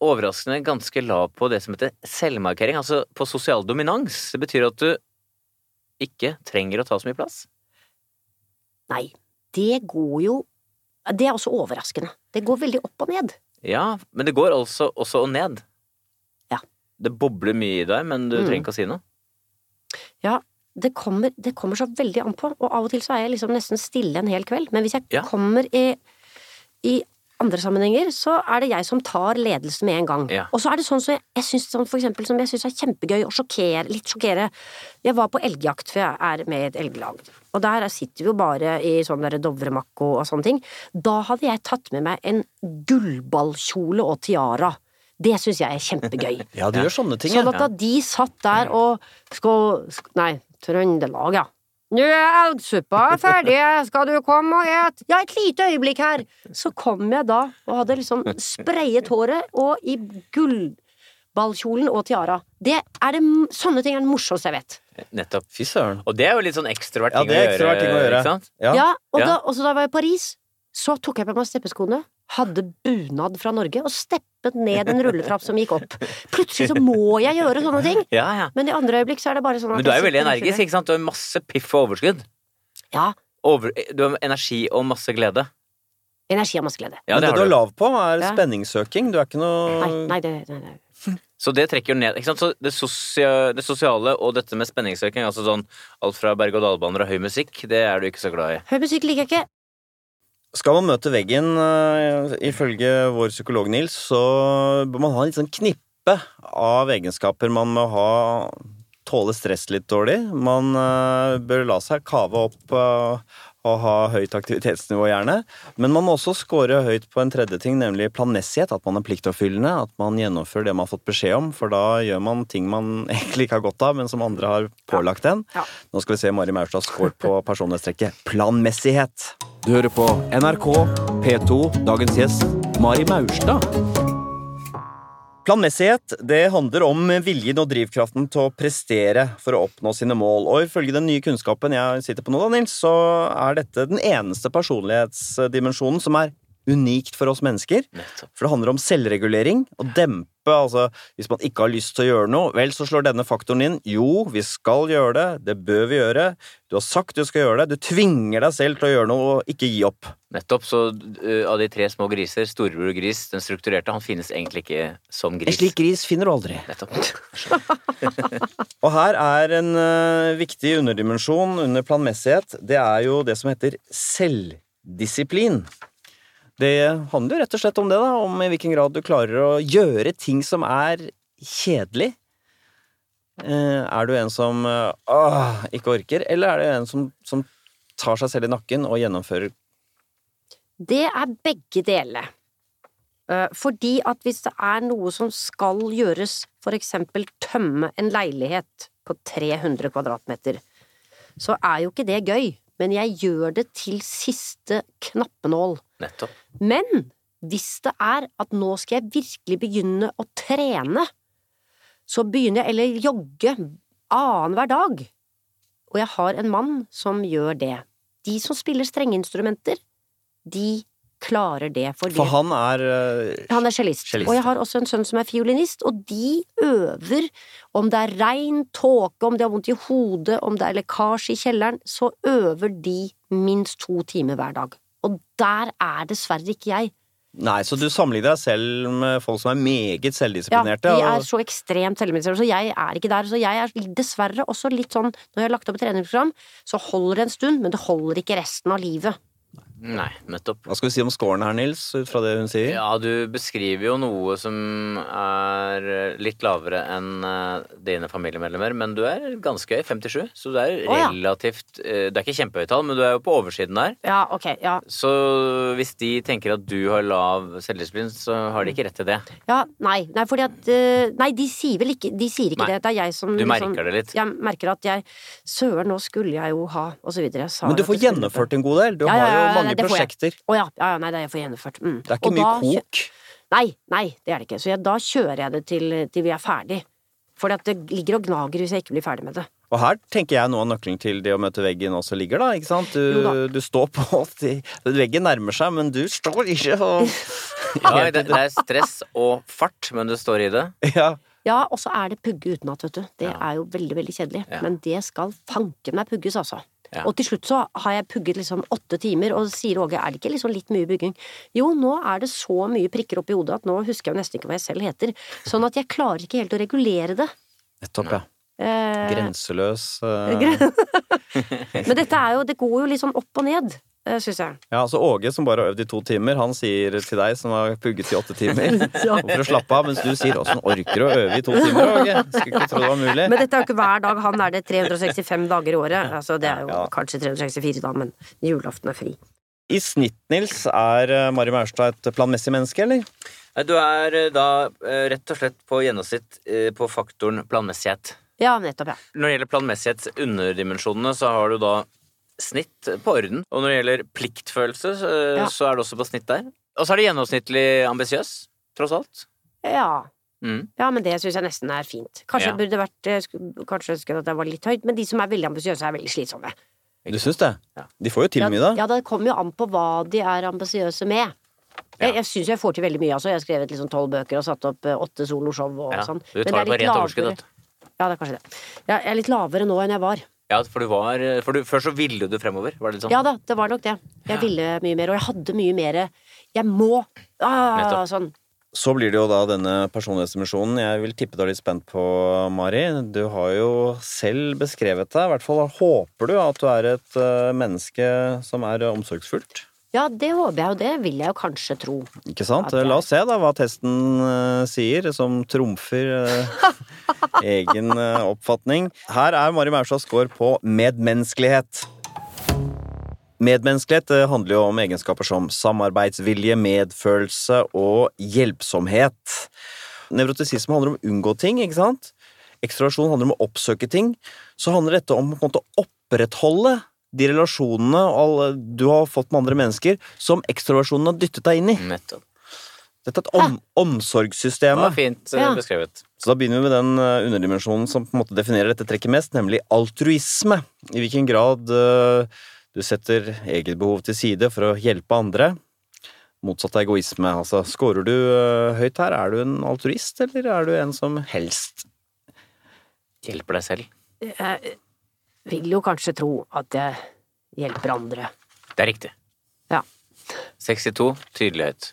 overraskende ganske lav på det som heter selvmarkering. Altså på sosial dominans. Det betyr at du ikke trenger å ta så mye plass. Nei, det går jo Det er også overraskende. Det går veldig opp og ned. Ja, men det går altså også og ned. Ja. Det bobler mye i deg, men du Mm. trenger ikke å si noe. Ja, det kommer, det kommer så veldig an på, og av og til så er jeg liksom nesten stille en hel kveld. Men hvis jeg Ja. kommer i, i andre sammenhenger, så er det jeg som tar ledelsen med en gang. Ja. Og så er det sånn som jeg, jeg sånn syns er kjempegøy å sjokkere, litt sjokkere. Jeg var på elgjakt, for jeg er med i et elglag. Og der sitter vi jo bare i sånn derre Dovremakko og sånne ting. Da hadde jeg tatt med meg en gullballkjole og tiara. Det syns jeg er kjempegøy. Ja, du gjør sånne ting, Sånn at da de satt der og skal sk- Nei, Trøndelag, ja. Nå er elgsuppa ferdig, skal du komme og et? Ja, et lite øyeblikk her. Så kom jeg da og hadde liksom sprayet håret og i gullballkjolen og tiara. Det er det, sånne ting er det morsomste jeg vet. Nettopp. Fy søren. Og det er jo litt sånn ekstrovert ting, ja, er ekstrovert ting å gjøre. Ikke sant? Ja. Ja, og, Ja. Da, og så da jeg i Paris, så tok jeg på meg steppeskoene, hadde bunad fra Norge og steppet ned en rulletrapp som gikk opp. Plutselig så må jeg gjøre sånne ting. Ja, ja. Men i andre øyeblikk så er det bare sånn at Men du er jo veldig energisk, ikke sant? Du har masse piff og overskudd. Ja. Over, du har energi og masse glede. Energi og masse glede. Ja, Men det det du er lav på, er Ja. spenningssøking. Du er ikke noe Nei, nei, det, nei, nei. Så det trekker jo ned. Ikke sant? Så det, sosiale, det sosiale og dette med spenningsøking, altså sånn alt fra berg-og-dal-baner og høy musikk, det er du ikke så glad i. Høy musikk liker jeg ikke. Skal man møte veggen, eh, ifølge vår psykolog Nils, så bør man ha en sånn knippe av egenskaper. Man må ha tåle stress litt dårlig. Man eh, bør la seg kave opp og ha høyt aktivitetsnivå, gjerne. Men man må også score høyt på en tredje ting, nemlig planmessighet. At man er pliktoppfyllende, at man gjennomfører det man har fått beskjed om. For da gjør man ting man egentlig ikke har godt av, men som andre har pålagt en. Ja. Nå skal vi se Mari Maurstad score på personlighetstrekket planmessighet. Du hører på NRK P2, dagens gjest Mari Maurstad. Planmessighet det handler om viljen og drivkraften til å prestere for å oppnå sine mål. Og ifølge den nye kunnskapen jeg sitter på nå, Nils, så er dette den eneste personlighetsdimensjonen som er unikt for oss mennesker. For det handler om selvregulering. Å dempe, altså hvis man ikke har lyst til å gjøre noe, vel, så slår denne faktoren inn. Jo, vi skal gjøre det, det bør vi gjøre. Du har sagt du skal gjøre det. Du tvinger deg selv til å gjøre noe og ikke gi opp. Nettopp. Så uh, av de tre små griser, storebror gris, den strukturerte, han finnes egentlig ikke som En gris. slik gris finner du aldri. Nettopp. Og her er en uh, viktig underdimensjon under planmessighet. Det er jo det som heter selvdisiplin. Det handler jo rett og slett om det, da. Om i hvilken grad du klarer å gjøre ting som er kjedelig. Eh, er du en som eh, åh, ikke orker, eller er du en som, som tar seg selv i nakken og gjennomfører Det er begge deler. Eh, Fordi at hvis det er noe som skal gjøres, for eksempel tømme en leilighet på 300 kvadratmeter, så er jo ikke det gøy, men jeg gjør det til siste knappenål. Nettopp. Men hvis det er at nå skal jeg virkelig begynne å trene, så begynner jeg, eller jogge annenhver dag, og jeg har en mann som gjør det. De som spiller strengeinstrumenter, de klarer det, for, For han er uh, Han er cellist, Cellist, og jeg har også en sønn som er fiolinist, og de øver om det er regn, tåke, om de har vondt i hodet, om det er lekkasje i kjelleren, så øver de minst to timer hver dag. Og der er dessverre ikke jeg. Nei, så du sammenligner deg selv med folk som er meget Ja, de er så ekstremt selvdisiplinerte, så jeg er ikke der. Så jeg er dessverre også litt sånn, når jeg har lagt opp et treningsprogram, så holder det en stund, men det holder ikke resten av livet. Nei, nettopp. Hva skal vi si om scoren her, Nils, ut fra det hun sier? Ja, du beskriver jo noe som er litt lavere enn eh, dine familiemedlemmer, men du er ganske høy, 57, så du er relativt eh, Det er ikke kjempehøyt tall, men du er jo på oversiden der. Ja, ok, ja. Så hvis de tenker at du har lav selvdisiplin, så har de ikke rett til det. Ja, nei, nei, fordi at eh, Nei, de sier vel ikke De sier ikke Nei. det. Det er jeg som Du liksom- merker det litt. Jeg merker at jeg Søren, nå skulle jeg jo ha Og så videre. Jeg sa Men du får gjennomført en god del. Du Ja, har ja, ja, jo ja, mange det får prosjekter. Å ja, ja, ja, nei, det er jeg gjennomført. Mm. Det er ikke Og mye da kok. Nei, nei, det er det ikke. Så jeg, da kjører jeg det til, til vi er ferdig. For det ligger og gnager hvis jeg ikke blir ferdig med det. Og her tenker jeg noe av nøkkelen til det å møte veggen også ligger, da. ikke sant? Da. Du, du står på Veggen nærmer seg, men du står ikke og Ja, det, det er stress og fart, men du står i det. Ja. Ja, og så er det pugge utenat, vet du. Det Ja. er jo veldig, veldig kjedelig. Ja. Men det skal fanken meg pugges, altså. Ja. Og til slutt så har jeg pugget liksom åtte timer, og sier Åge, er det ikke liksom litt mye bygging? Jo, nå er det så mye prikker oppi hodet at nå husker jeg nesten ikke hva jeg selv heter. Sånn at jeg klarer ikke helt å regulere det. Nettopp, ja. Eh, Grenseløs eh, Men dette er jo, det går jo litt sånn opp og ned, eh, syns jeg. Ja, altså Åge, som bare har øvd i to timer, han sier til deg, som har pugget i åtte timer, for å slappe av, mens du sier 'åssen orker du å øve i to timer', Åge? Skulle ikke tro det var mulig. Men dette er jo ikke hver dag. Han er det 365 dager i året. Altså, det er jo Ja. kanskje 364 da, men julaften er fri. I snitt, Nils, er eh, Mari Maurstad et planmessig menneske, eller? Du er eh, da eh, rett og slett på gjennomsnitt på faktoren planmessighet. Ja, nettopp, ja. Når det gjelder planmessighetsunderdimensjonene, så har du da snitt på orden. Og når det gjelder pliktfølelse, så, Ja. så er det også på snitt der. Og så er det gjennomsnittlig ambisiøs, tross alt. Ja. Mm. Ja, men det syns jeg nesten er fint. Kanskje Ja. jeg burde vært Kanskje ønsket at jeg var litt høyt, men de som er veldig ambisiøse, er veldig slitsomme. Du syns det? Ja. De får jo til Ja, mye, da. ja, det kommer jo an på hva de er ambisiøse med. Jeg, jeg syns jeg får til veldig mye. Altså. Jeg har skrevet liksom tolv bøker og satt opp eh, åtte soloshow og Ja, sånn. du Men tar det på litt rent overskudd, lavere- Ja, det er kanskje det. Jeg er litt lavere nå enn jeg var. Ja, for du var For du, før så ville du fremover, var det litt sånn? Ja da, det var nok det. Jeg ville mye mer, og jeg hadde mye mer Jeg må! Ah, sånn. Så blir det jo da denne personlighetsdimensjonen. Jeg vil tippe du er litt spent på, Mari. Du har jo selv beskrevet deg, i hvert fall håper du at du er et eh, menneske som er omsorgsfullt. Ja, det håper jeg, og det vil jeg jo kanskje tro. Ikke sant? Jeg- La oss se da hva testen uh, sier, som trumfer uh, egen uh, oppfatning. Her er Mari Maurstads score på medmenneskelighet. Medmenneskelighet handler jo om egenskaper som samarbeidsvilje, medfølelse og hjelpsomhet. Nevrotisisme handler om å unngå ting, ikke sant? Ekstroversjon handler om å oppsøke ting. Så handler dette om å opprettholde de relasjonene alle- du har fått med andre mennesker, som ekstroversjonen har dyttet deg inn i. Nettopp. Dette er et om Det var omsorgssystemet. fint eh, Ja. beskrevet. Så da begynner vi med den eh, underdimensjonen som på en måte definerer dette trekket mest, nemlig altruisme. I hvilken grad uh, du setter eget behov til side for å hjelpe andre. Motsatt av egoisme. Altså, scorer du uh, høyt her? Er du en altruist, eller er du en som helst Hjelper deg selv. Jeg vil jo kanskje tro at jeg hjelper andre. Det er riktig. Ja. 62, Tydelighet.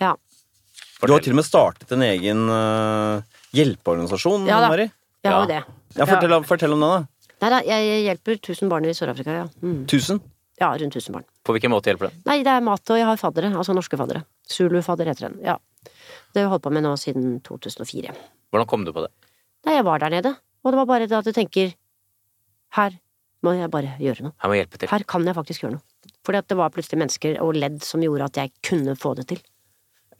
Ja. Fortell. Du har til og med startet en egen uh, hjelpeorganisasjon, Ja da. Mari. Har Ja. det. Ja, fortell, fortell om den, da. Nei da, jeg hjelper 1000 barn i Sør-Afrika, ja. Mm. Tusen. Ja, rundt 1000 barn. På hvilken måte hjelper det? Nei, det er mat, og jeg har faddere. Altså norske faddere. Zulu-fadder heter den. Ja. Det har jeg holdt på med nå siden 2004. Hvordan kom du på det? Nei, jeg var der nede, og det var bare det at du tenker Her må jeg bare gjøre noe. Her må hjelpe til. Her kan jeg faktisk gjøre noe. Fordi at det var plutselig mennesker og ledd som gjorde at jeg kunne få det til.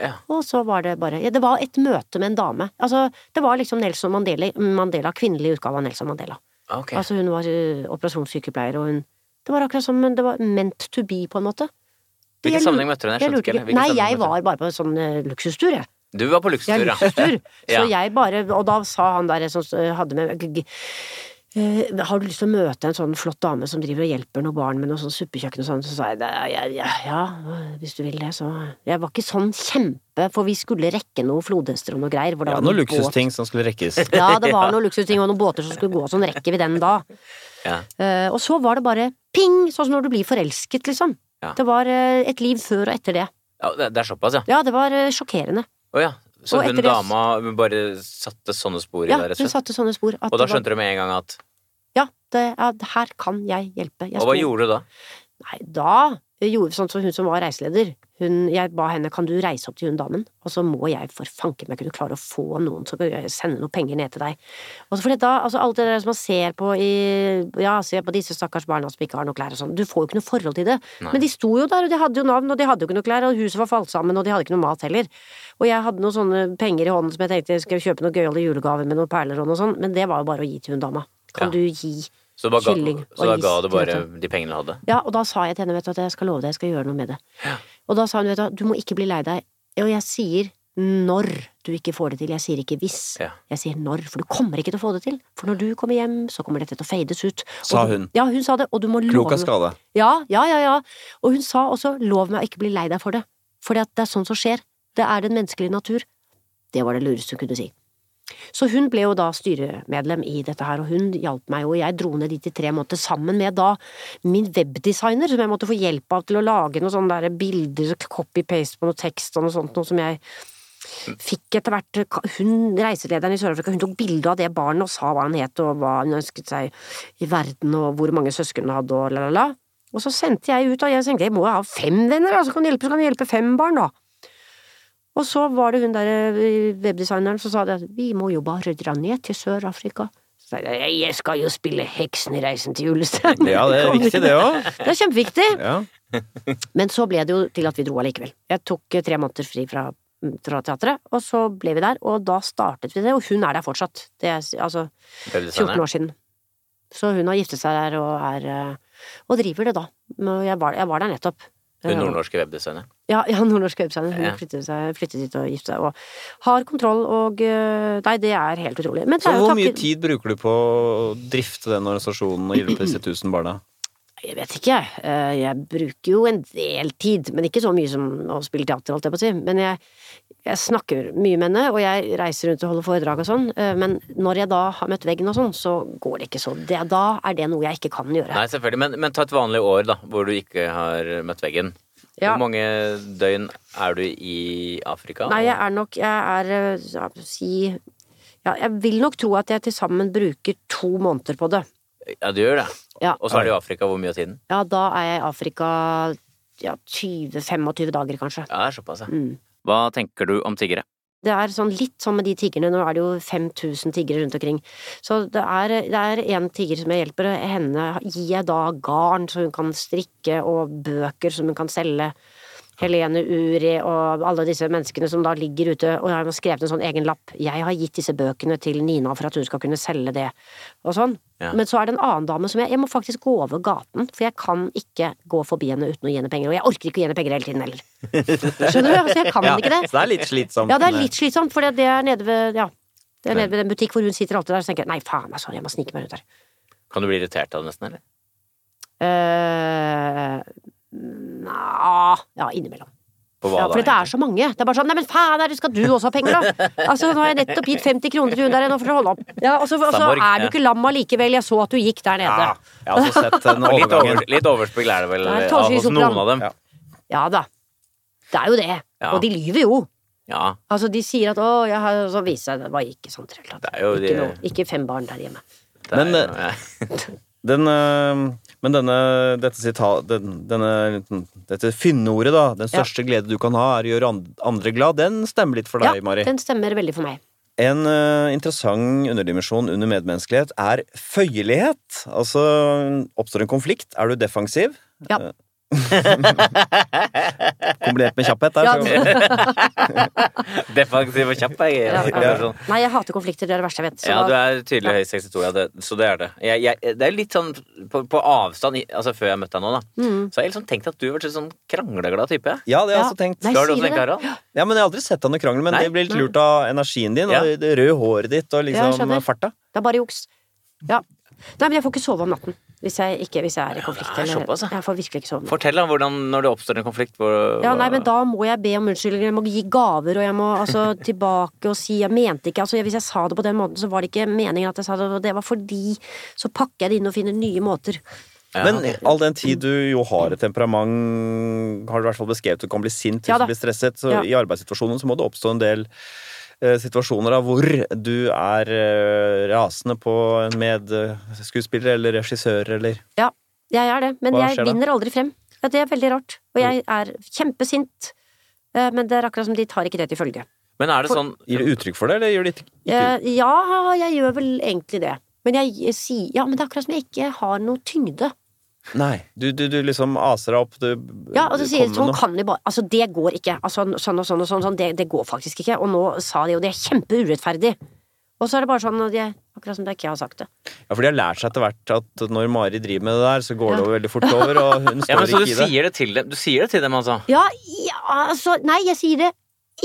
Ja. Og så var det bare ja, Det var et møte med en dame. Altså, det var liksom Nelson Mandela, Mandela kvinnelig utgave av Nelson Mandela. Okay. Altså, hun var uh, operasjonssykepleier, og hun Det var akkurat som det var meant to be, på en måte. Hvilken Jeg sammenheng møtte du henne? Jeg skjønte ikke. Nei, jeg var bare på en sånn uh, luksustur, jeg. Du var på luksustur, ja. luksustur. Ja. Så jeg bare Og da sa han der som hadde med eh, har du lyst til å møte en sånn flott dame som driver og hjelper noen barn med noe sånn suppekjøkken og sånn? Så sa jeg det, ja, ja, ja, hvis du vil det, så Jeg var ikke sånn kjempe, for vi skulle rekke noe flodhester og noe greier. Hvor det Ja, var noen luksusting båt. som skulle rekkes. Ja, det var noen luksusting og noen båter som skulle gå, sånn rekker vi den da. Ja. Eh, og så var det bare ping, sånn som når du blir forelsket, liksom. Ja. Det var eh, et liv før og etter det. Ja, det, er såpass, ja. Ja, det var eh, sjokkerende. Å ja. Så Og hun dama bare satte sånne spor i Ja, deg, rett hun og slett? satte sånne spor. Og da var- skjønte du med en gang at Ja, det, ja, her kan jeg hjelpe. Jeg Og hva gjorde du da? Nei, da gjorde vi sånn som hun som var reiseleder. Hun, jeg ba henne kan du reise opp til hun damen, og så må jeg for fanken meg kunne klare å få noen som kan sende noen penger ned til deg. Og så fordi da, altså alt det der som man ser på i Ja, ser på disse stakkars barna som ikke har noe klær og sånn, du får jo ikke noe forhold til det. Nei. Men de sto jo der, og de hadde jo navn, og de hadde jo ikke noe klær, og huset var falt sammen, og de hadde ikke noe mat heller. Og jeg hadde noen sånne penger i hånden som jeg tenkte jeg skulle kjøpe noen gøyale julegaver med noen perler og noe sånt, men det var jo bare å gi til hun dama. Kan Ja. du gi Så ga, så da ga du bare de pengene du hadde? Ja, og da sa jeg til henne, vet du, at jeg skal love deg, jeg skal gjøre noe med det. Og da sa hun, vet du, du må ikke bli lei deg. Og jeg sier når du ikke får det til, jeg sier ikke hvis. Ja. Jeg sier når, for du kommer ikke til å få det til. For når du kommer hjem, så kommer dette til å fades ut. Og Sa du- hun. Ja, hun sa det, og du må Klok av skade. Ja, ja, ja, ja. Og hun sa også, lov meg å ikke bli lei deg for det. For det er sånn som skjer. Det er den menneskelige natur. Det var det lureste hun kunne si. Så hun ble jo da styremedlem i dette her, og hun hjalp meg, og jeg dro ned dit i tre måneder sammen med da min webdesigner, som jeg måtte få hjelp av til å lage noen sånne der bilder, copy-paste på noe tekst og noe sånt, noe som jeg fikk etter hvert Hun, reiselederen i Sør-Afrika, hun tok bilde av det barnet og sa hva han het og hva han ønsket seg i verden og hvor mange søsken han hadde og la, la, la. Og så sendte jeg ut, og jeg tenkte jeg må ha fem venner, så kan hjelpe, så kan jeg hjelpe fem barn, da. Og så var det hun der eh, webdesigneren som sa det at vi må jo bare dra ned til Sør-Afrika. Så sa jeg jeg skal jo spille Heksen i Reisen til julestjernen. Ja, det er viktig, det òg. Det er kjempeviktig. Ja. Men så ble det jo til at vi dro allikevel. Jeg tok eh, tre måneder fri fra, fra teatret, og så ble vi der, og da startet vi det, og hun er der fortsatt. Det er altså 14 år siden. Så hun har giftet seg der og er eh, og driver det, da. Jeg var, jeg var der nettopp. Hun nordnorske webdesigner? Ja, ja nordnorske webdesigner. Hun Ja. flyttet, seg, flyttet dit og giftet seg, og har kontroll og eh, Nei, det er helt utrolig. Men det Så er jo hvor mye tid bruker du på å drifte den organisasjonen og hjelpe disse tusen barna? Jeg vet ikke. jeg. Jeg bruker jo en del tid, men ikke så mye som å spille teater, holdt jeg på å si. Men jeg, jeg snakker mye med henne, og jeg reiser rundt og holder foredrag og sånn. Eh, Men når jeg da har møtt veggen og sånn, så går det ikke så. Det, da er det noe jeg ikke kan gjøre. Nei, selvfølgelig. Men, men ta et vanlig år, da, hvor du ikke har møtt veggen. Ja. Hvor mange døgn er du i Afrika? Nei, jeg er nok Jeg er eh, ja, si ja, Jeg vil nok tro at jeg til sammen bruker to måneder på det. Ja, du gjør det. Ja. Og så er du i Afrika hvor mye av tiden? Ja, da er jeg i Afrika ja, 20-25 dager, kanskje. Ja, det såpass, ja. Mm. Hva tenker du om tiggere? Det er sånn litt sånn med de tiggerne, nå er det jo 5000 tiggere rundt omkring. Så det er, det er en tigger som jeg hjelper, henne gir jeg da garn så hun kan strikke, og bøker som hun kan selge. Helene Uri og alle disse menneskene som da ligger ute, og har skrevet en sånn egen lapp. Jeg har gitt disse bøkene til Nina for at hun skal kunne selge det, og sånn. Ja. Men så er det en annen dame som jeg Jeg må faktisk gå over gaten, for jeg kan ikke gå forbi henne uten å gi henne penger. Og jeg orker ikke å gi henne penger hele tiden heller. Skjønner du? Altså, jeg kan ikke det. Så det er litt slitsomt. Ja, det er litt slitsomt, for det er nede ved Ja. Det er nede ved den butikk hvor hun sitter alltid der, så tenker jeg nei, faen, altså, jeg må snike meg rundt her. Kan du bli irritert av det nesten, eller? Uh, Nja Ja, innimellom. Hva Ja, for det er så mange. Det er bare sånn Nei, men faen, er det- skal du også ha penger, da? Altså, nå har jeg nettopp gitt 50 kroner til hun der, nå får du holde opp. Ja, og så er du ikke lam allikevel, jeg så at du gikk der nede. Ja, jeg har også sett den egentlig? Litt, overgangen. litt overspill er det vel Det er av- hos noen av dem? Ja. Ja da. Det er jo det. Og de lyver jo. Ja, Altså, de sier at 'å, jeg har Så viser seg det var ikke sånn trelt. Ikke, de, ikke fem barn der hjemme. er Men, eh. Den, øh, men denne, dette sitat, denne, dette finneordet, da, den Ja. største glede du kan ha, er å gjøre andre glad, den stemmer litt for deg, Ja, Mari. den stemmer veldig for meg. En uh, interessant underdimensjon under medmenneskelighet er føyelighet. Altså, oppstår en konflikt, er du defensiv? Ja. Kombinert med kjapphet der. Ja, Defensiv og kjapp, jeg. Ja, jeg. ja. Sånn. Nei, jeg hater konflikter, det er det verste jeg vet. Så Ja, du er tydelig høy 62, ja, det, så det er det. Jeg, jeg, det er litt sånn på, på avstand, altså før jeg møtte deg nå, da, Mm. så har jeg liksom tenkt at du har vært en sånn krangleglad type. Ja, det har jeg Ja. også tenkt. Nei, Har du også tenkt, det? Harald? Ja, men Jeg har aldri sett deg noe krangel, men Nei. det blir litt lurt av energien din Ja. og det røde håret ditt og liksom farta. Det er bare juks. Ja. Nei, men jeg får ikke sove om natten hvis jeg, ikke, hvis jeg er i Ja, konflikt. det er eller- såpass, jeg får virkelig ikke sove. Fortell da, hvordan, når det oppstår en konflikt hvor, Ja, nei, men da må jeg be om unnskyldninger, jeg må gi gaver, og jeg må altså tilbake og si Jeg mente ikke Altså, hvis jeg sa det på den måten, så var det ikke meningen at jeg sa det, og det var fordi Så pakker jeg det inn og finner nye måter. Ja, Men all den tid du jo har et temperament, har du i hvert fall beskrevet, du kan bli sint Ja du blir stresset, så Ja. i arbeidssituasjonen så må det oppstå en del situasjoner da, hvor du er eh, rasende på en medskuespiller eller regissør eller Ja, jeg er det, men Hva jeg da? vinner aldri frem. Ja, det er veldig rart. Og jeg er kjempesint, eh, men det er akkurat som de tar ikke det til følge. Men er det for- sånn Gir du uttrykk for det, eller gjør det ikke? Eh, Ja, jeg gjør vel egentlig det. Men jeg, jeg sier Ja, men det er akkurat som jeg ikke har noe tyngde. Nei. Du, du, du liksom aser deg opp, du Ja, og så sier de sånn noe. kan de bare Altså, det går ikke. Altså, sånn og sånn og sånn, sånn det, det går faktisk ikke. Og nå sa de jo det er kjempeurettferdig. Og så er det bare sånn at jeg, akkurat som det ikke jeg har sagt det. Ja, for de har lært seg etter hvert at når Mari driver med det der, så går det over veldig fort over, og hun Ja, men Så du ikke i det. sier det til dem, du sier det til dem, altså? Ja, ja, altså Nei, jeg sier det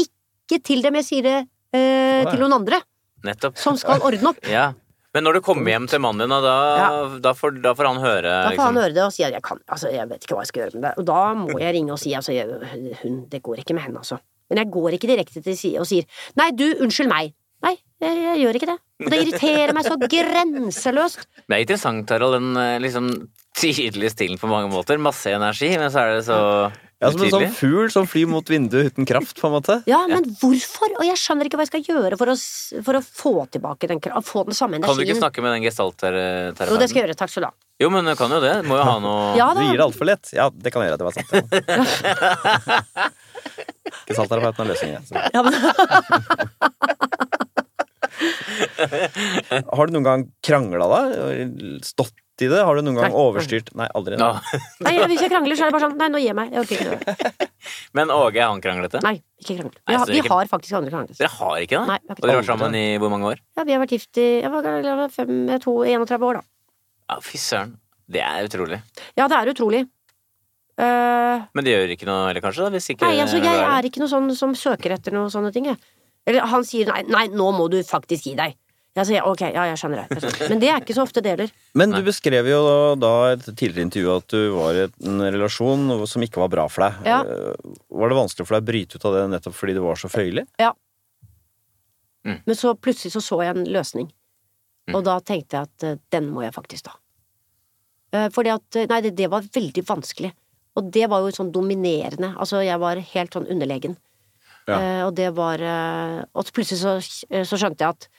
ikke til dem, jeg sier det eh, til noen andre Nettopp. som skal ordne opp. Ja. Men når du kommer hjem til mannen din, da, ja. da, får, da får han høre Da får han liksom, høre det og si at jeg kan Altså, jeg vet ikke hva jeg skal gjøre med det. Og da må jeg ringe og si altså, jeg, hun Det går ikke med henne, altså. Men jeg går ikke direkte til si og sier nei, du, unnskyld meg. Nei, jeg, jeg gjør ikke det. Og det irriterer meg så grenseløst. Det er interessant, Harald, den eh, liksom tydelige stilen på mange måter. Masse energi, men så er det så Ja, Som en sånn fugl som flyr mot vinduet uten kraft, på en måte. Ja, men hvorfor? Og jeg skjønner ikke hva jeg skal gjøre for å, for å få tilbake den, kraften, få den samme energien. Kan du ikke snakke med den gestaltterapeuten? Jo, det skal jeg gjøre. Takk skal du ha. Jo, men du kan jo det. Du må jo ha noe Ja Du gir det altfor lett. Ja, det kan jeg gjøre. Det var sant. Ja. Gestaltterapeuten har løsningen. Ja, men, Har du noen gang krangla da? Stått i det? Har du noen gang Nei. overstyrt Nei, aldri. Ja. nei, hvis jeg krangler, så er det bare sånn Nei, nå gir jeg meg. Jeg orker ikke det. Men Åge, er han kranglete? Nei, ikke kranglet Vi har, vi ikke- har faktisk aldri kranglet. Dere har ikke det? Nei, har Og dere har vært sammen i hvor mange år? Ja, vi har vært gift i jeg var, jeg var fem, to, 31 år, da. Ja, Fy søren. Det er utrolig. Ja, det er utrolig. Uh... Men det gjør ikke noe heller, kanskje? da, hvis ikke nei, altså, jeg er ikke noe sånn som søker etter noe sånne ting, jeg. Eller han sier nei, nei, nå må du faktisk gi deg. Jeg sier ok, ja, jeg skjønner det. Men det er ikke så ofte det heller. Men du beskrev jo da i et tidligere intervju at du var i en relasjon som ikke var bra for deg. Ja. Eh, Var det vanskelig for deg å bryte ut av det nettopp fordi du var så føyelig? Ja. Men så plutselig så så jeg en løsning. Og da tenkte jeg at eh, den må jeg faktisk ta. Eh, fordi at Nei, det, det var veldig vanskelig. Og det var jo sånn dominerende. Altså, jeg var helt sånn underlegen. Ja. Eh, og det var Og plutselig så, så skjønte jeg at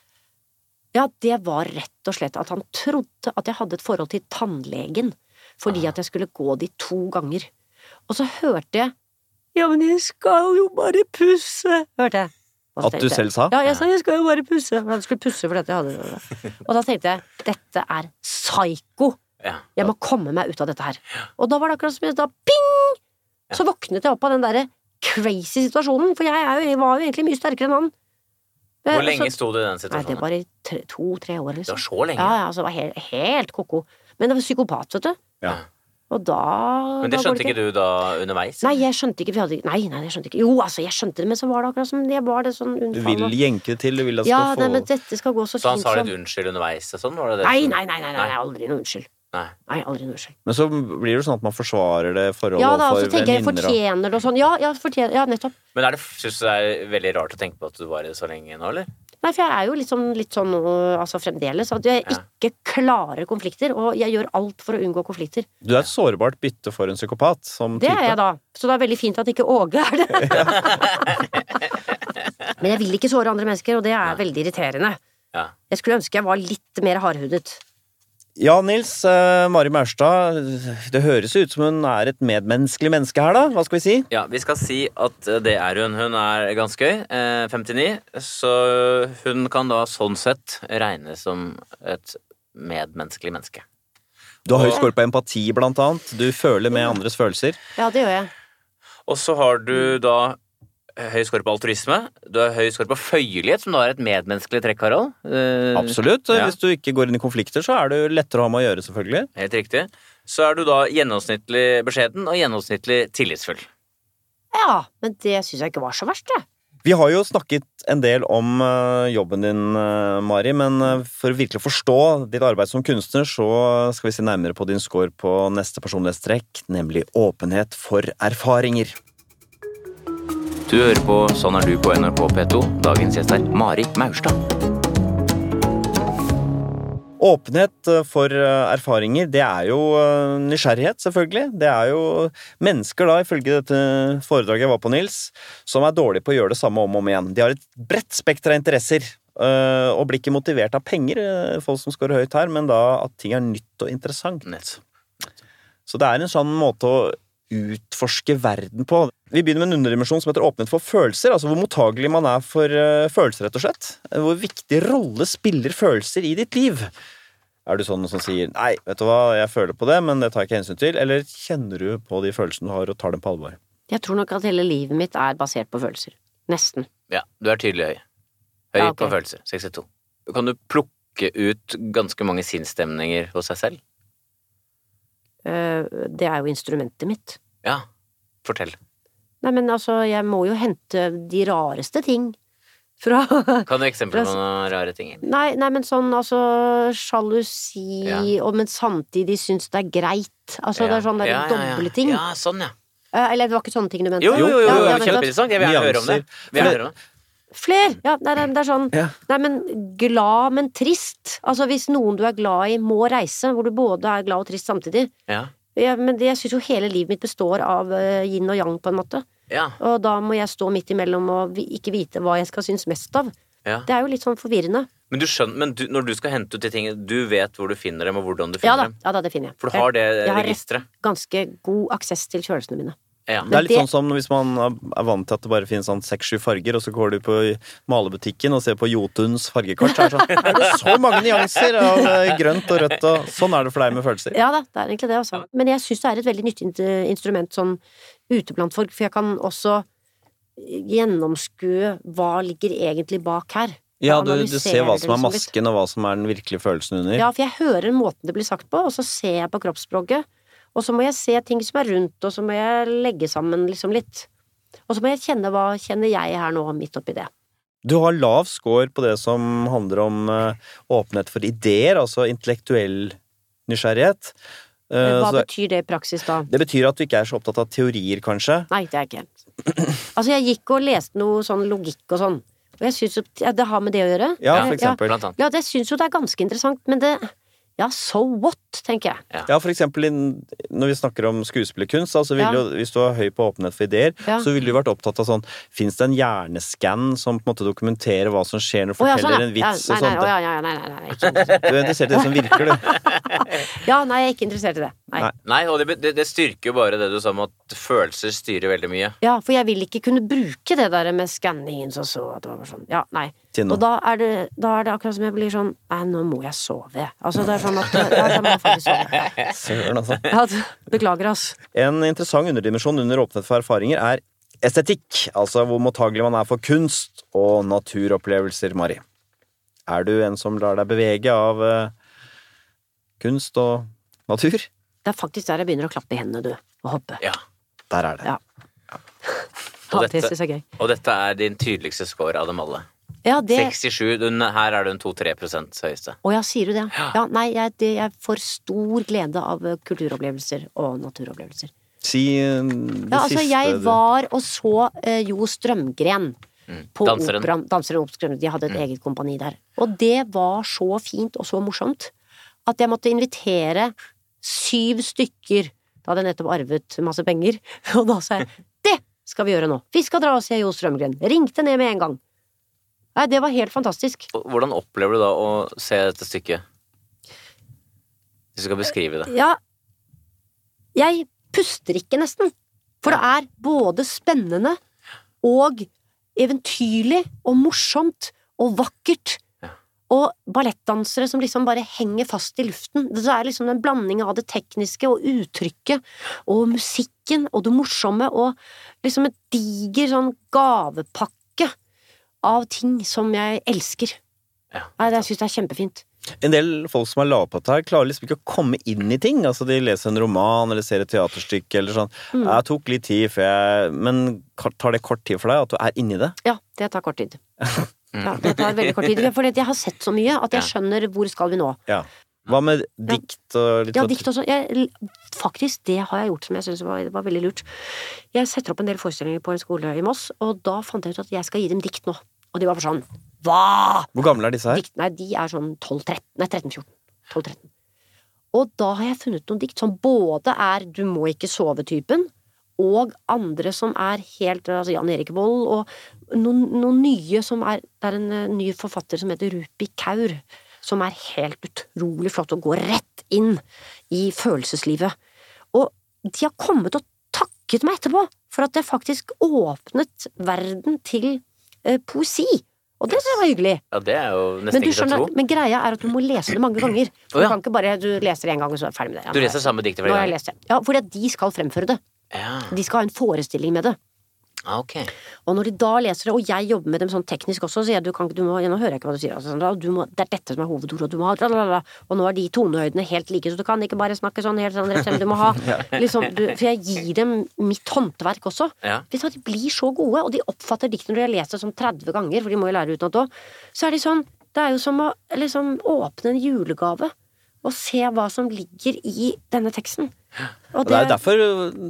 Ja, det var rett og slett at han trodde at jeg hadde et forhold til tannlegen fordi at jeg skulle gå dit to ganger. Og så hørte jeg Ja, men jeg skal jo bare pusse, hørte jeg. At du selv sa? Ja, jeg sa jeg skal jo bare pusse. Men jeg skulle pusse fordi jeg hadde det. Og da tenkte jeg dette er psyko. Jeg må komme meg ut av dette her. Og da var det akkurat som jeg da ping! Så våknet jeg opp av den derre crazy situasjonen, for jeg, jo, jeg var jo egentlig mye sterkere enn han. Hvor lenge så- sto du i den situasjonen? Nei, det var i to-tre år, liksom. Det var så lenge? Ja, ja, altså, det var helt, helt ko-ko. Men det var psykopat, vet du. Ja. Og da Men det skjønte ikke du da underveis? Nei, jeg skjønte ikke, hadde Nei, nei, jeg skjønte ikke. Jo, altså, jeg skjønte det, men så var det akkurat som det var det sånn Du unnfall. vil jenke det til, du vil at det Ja, skal nei, men dette skal gå så Så han sa litt unnskyld underveis og sånn? Var det det Nei, som- nei, nei, nei, nei, aldri noe unnskyld. Nei. Nei, aldri noe unnskyld. Men så blir det sånn at man forsvarer det forholdet Ja da, og så overfor tenker jeg venninner fortjener det og sånn. Ja, ja, fortjener, ja nettopp. Men er det, synes du det er veldig rart å tenke på at du var i det så lenge nå, eller? Nei, for jeg er jo litt sånn, litt sånn altså fremdeles, at jeg Ja. ikke klarer konflikter, og jeg gjør alt for å unngå konflikter. Du er et sårbart bytte for en psykopat som Det type. er jeg da. Så det er veldig fint at ikke Åge er det. Men jeg vil ikke såre andre mennesker, og det er veldig irriterende. Ja. Jeg skulle ønske jeg var litt mer hardhudet. Ja, Nils. eh, Mari Maurstad. Det høres ut som hun er et medmenneskelig menneske her, da. Hva skal vi si? Ja, vi skal si at eh, det er hun. Hun er ganske høy, eh, 59, så hun kan da sånn sett regnes som et medmenneskelig menneske. Du har høy score på empati, blant annet. Du føler med andres følelser. Ja, det gjør jeg. Og så har du da høy score på altruisme. Du har høy score på føyelighet, som da er et medmenneskelig trekk, Harald. Eh, Absolutt. ja. Hvis du ikke går inn i konflikter, så er det lettere å ha med å gjøre, selvfølgelig. Helt riktig. Så er du da gjennomsnittlig beskjeden og gjennomsnittlig tillitsfull. Ja, men det syns jeg ikke var så verst, det. Vi har jo snakket en del om eh, jobben din, eh, Mari, men for å virkelig forstå ditt arbeid som kunstner, så skal vi se nærmere på din score på neste personlighetstrekk, nemlig åpenhet for erfaringer. Du hører på Sånn er du på NRK P2. Dagens gjest er Mari Maurstad. Åpenhet eh, for eh, erfaringer, det er jo eh, nysgjerrighet, selvfølgelig. Det er jo mennesker, da, ifølge dette foredraget jeg var på, Nils, som er dårlige på å gjøre det samme om og om igjen. De har et bredt spekter av interesser, og blir ikke motivert av penger, folk som scorer høyt her, men da at ting er nytt og interessant. Nett. Så det er en sånn måte å utforske verden på. Vi begynner med en underdimensjon som heter åpenhet for følelser. Altså hvor mottagelig man er for eh, følelser, rett og slett. Hvor viktig rolle spiller følelser i ditt liv. Er du sånn som sier 'nei, vet du hva, jeg føler på det, men det tar jeg ikke hensyn til', eller kjenner du på de følelsene du har, og tar dem på alvor? Jeg tror nok at hele livet mitt er basert på følelser. Nesten. Ja, du er tydelig høy. Høy Ja, okay. på følelser. 62. Kan du plukke ut ganske mange sinnsstemninger hos deg selv? Eh, Det er jo instrumentet mitt. Ja. Fortell. Nei, men altså, jeg må jo hente de rareste ting fra Kan du eksempler på noen rare ting? Nei, nei, men sånn altså sjalusi, Ja. og men samtidig syns det er greit. Altså det er sånn der Ja, ja, ja. doble ting. Ja, sånn, ja. Eh, Eller det var ikke sånne ting du mente? Jo, jo, jo, jo, Ja, jo, ja, kjempeinteressant. Jeg vil gjerne høre om det. Vi Vil høre om det. Fler! Ja, nei, det er sånn Ja. Nei, men glad, men trist. Altså hvis noen du er glad i må reise, hvor du både er glad og trist samtidig. Ja. Ja, men det, jeg syns jo hele livet mitt består av uh, yin og yang, på en måte. Ja. Og da må jeg stå midt imellom og ikke vite hva jeg skal synes mest av. ja. Det er jo litt sånn forvirrende. Men, du skjønner, men du, når du skal hente ut de tingene, du vet hvor du finner dem, og hvordan du Ja finner da, dem? ja da, det finner jeg. For du har det Jeg har ganske god aksess til følelsene mine. Ja. Det er litt sånn som hvis man er vant til at det bare finnes sånn seks-sju farger, og så går du på malebutikken og ser på Jotuns fargekart, så er det sånn Er det så mange nyanser av eh, grønt og rødt og Sånn er det for deg med følelser. Ja da, det er egentlig det, også. Men jeg syns det er et veldig nyttig instrument sånn ute blant folk, for jeg kan også gjennomskue hva ligger egentlig bak her. Ja, du, du ser hva som er liksom masken, og hva som er den virkelige følelsen under. Ja, for jeg hører måten det blir sagt på, og så ser jeg på kroppsspråket. Og så må jeg se ting som er rundt, og så må jeg legge sammen liksom litt. Og så må jeg kjenne hva kjenner jeg her nå, midt oppi det. Du har lav score på det som handler om eh, åpenhet for ideer, altså intellektuell nysgjerrighet. Men Hva så betyr det i praksis da? det betyr at du ikke er så opptatt av teorier, kanskje. Nei, det er ikke Altså, jeg gikk og leste noe sånn logikk og sånn, og jeg syns jo ja, det har med det å gjøre. Ja, for eksempel. Ja. Ja, det syns jo det er ganske interessant, men det Ja, so what, tenker jeg. Ja, for eksempel når vi snakker om skuespillerkunst, altså Ja. hvis du er høy på åpenhet for ideer, Ja. så ville du vært opptatt av sånn Fins det en hjerneskann som på en måte dokumenterer hva som skjer når du oh, ja, forteller sånn, en ja. vits ja, og nei, sånt? nei, å, ja, ja, nei, nei, nei, nei, ikke. Du er interessert i det som virker, du. Ja, nei, jeg er ikke interessert i det. Nei. Nei. Nei, og det, det, det styrker jo bare det du sa om at følelser styrer veldig mye. Ja, for jeg vil ikke kunne bruke det der med skanningen så så at det var sånn. Ja, nei. Til nå. Og da er, det, da er det akkurat som jeg blir sånn Nei, nå må jeg sove. Altså, det er sånn at Ja, da må jeg faktisk sove. Søren, altså. Ja, beklager, ass. En interessant underdimensjon under åpenhet for erfaringer er estetikk. Altså hvor mottagelig man er for kunst og naturopplevelser, Mari. Er du en som lar deg bevege av uh, kunst og natur? Det er faktisk der jeg begynner å klappe i hendene, du. Og hoppe. Ja. Der er det. Ja. Og Ja, dette- jeg. Og dette er din tydeligste score av dem alle. Ja, det 67. Her er du en 2-3 høyeste. Å ja, sier du det? Ja, nei, jeg, det, jeg får stor glede av eh, kulturopplevelser og naturopplevelser. Si uh, det Ja, altså, siste jeg var og så uh, Jo Strømgren på Danseren. operaen. Danseren og De hadde et eget kompani der. Og det var så fint og så morsomt at jeg måtte invitere syv stykker. Da hadde jeg nettopp arvet masse penger, og da sa jeg det skal vi gjøre nå! Vi skal dra og se Jo Strømgren. Ringte ned med en gang. Nei, det var helt fantastisk. Hvordan opplever du da å se dette stykket? Hvis du skal beskrive det. Ja, jeg puster ikke nesten. For det er både spennende og eventyrlig og morsomt og vakkert. Ja. Og ballettdansere som liksom bare henger fast i luften. Det er liksom en blanding av det tekniske og uttrykket og musikken og det morsomme og liksom et diger sånn gavepakke av ting som jeg elsker. Ja. Jeg syns det er kjempefint. En del folk som har lavpåtatt her, klarer liksom ikke å komme inn i ting. Altså De leser en roman eller ser et teaterstykke eller sånn. Mm. Jeg tok litt tid før jeg Men tar det kort tid for deg at du er inni det? Ja, det tar kort tid. Ja, det tar veldig kort tid. For jeg har sett så mye at jeg skjønner hvor skal vi nå. Ja. Hva med dikt og Ja, dikt og sånn. Jeg- Faktisk, det har jeg gjort som jeg syns var, var veldig lurt. Jeg setter opp en del forestillinger på en skole i Moss, og da fant jeg ut at jeg skal gi dem dikt nå. Og de var bare sånn Hva?! Hvor gamle er disse her? Dikt, nei, de er sånn 12-13. Nei, 13-14. 12-13. Og da har jeg funnet noen dikt som både er Du må ikke sove-typen, og andre som er helt Altså Jan Erik Vold, og noen, noen nye som er Det er en eh, ny forfatter som heter Rupi Kaur, som er helt utrolig flott og går rett inn i følelseslivet. Og de har kommet og takket meg etterpå for at jeg faktisk åpnet verden til eh, poesi. Og det var hyggelig. Ja, det er jo Men, nesten ikke til skjønner, tro. men greia er at du må lese det mange ganger. For oh, ja. Du kan ikke bare du leser det en gang, og så er du ferdig med det. Ja, Du leser samme diktet flere ganger? Ja, fordi at de skal fremføre det. Ja, De skal ha en forestilling med det. Ah, ok. Og når de da leser det, og jeg jobber med dem sånn teknisk også, sier jeg du kan du må, nå hører jeg ikke hva du sier, altså, Sandra, du må, det er dette som er hovedordet, du må ha tralalala, og nå er de tonehøydene helt like, så du kan ikke bare snakke sånn helt sånn rett frem, du må ha liksom, du, For jeg gir dem mitt håndverk også. Ja. Hvis De blir så gode, og de oppfatter diktene når de har lest det sånn 30 ganger, for de må jo lære utenat òg. Så er de sånn Det er jo som å liksom åpne en julegave og se hva som ligger i denne teksten. Og Og det er derfor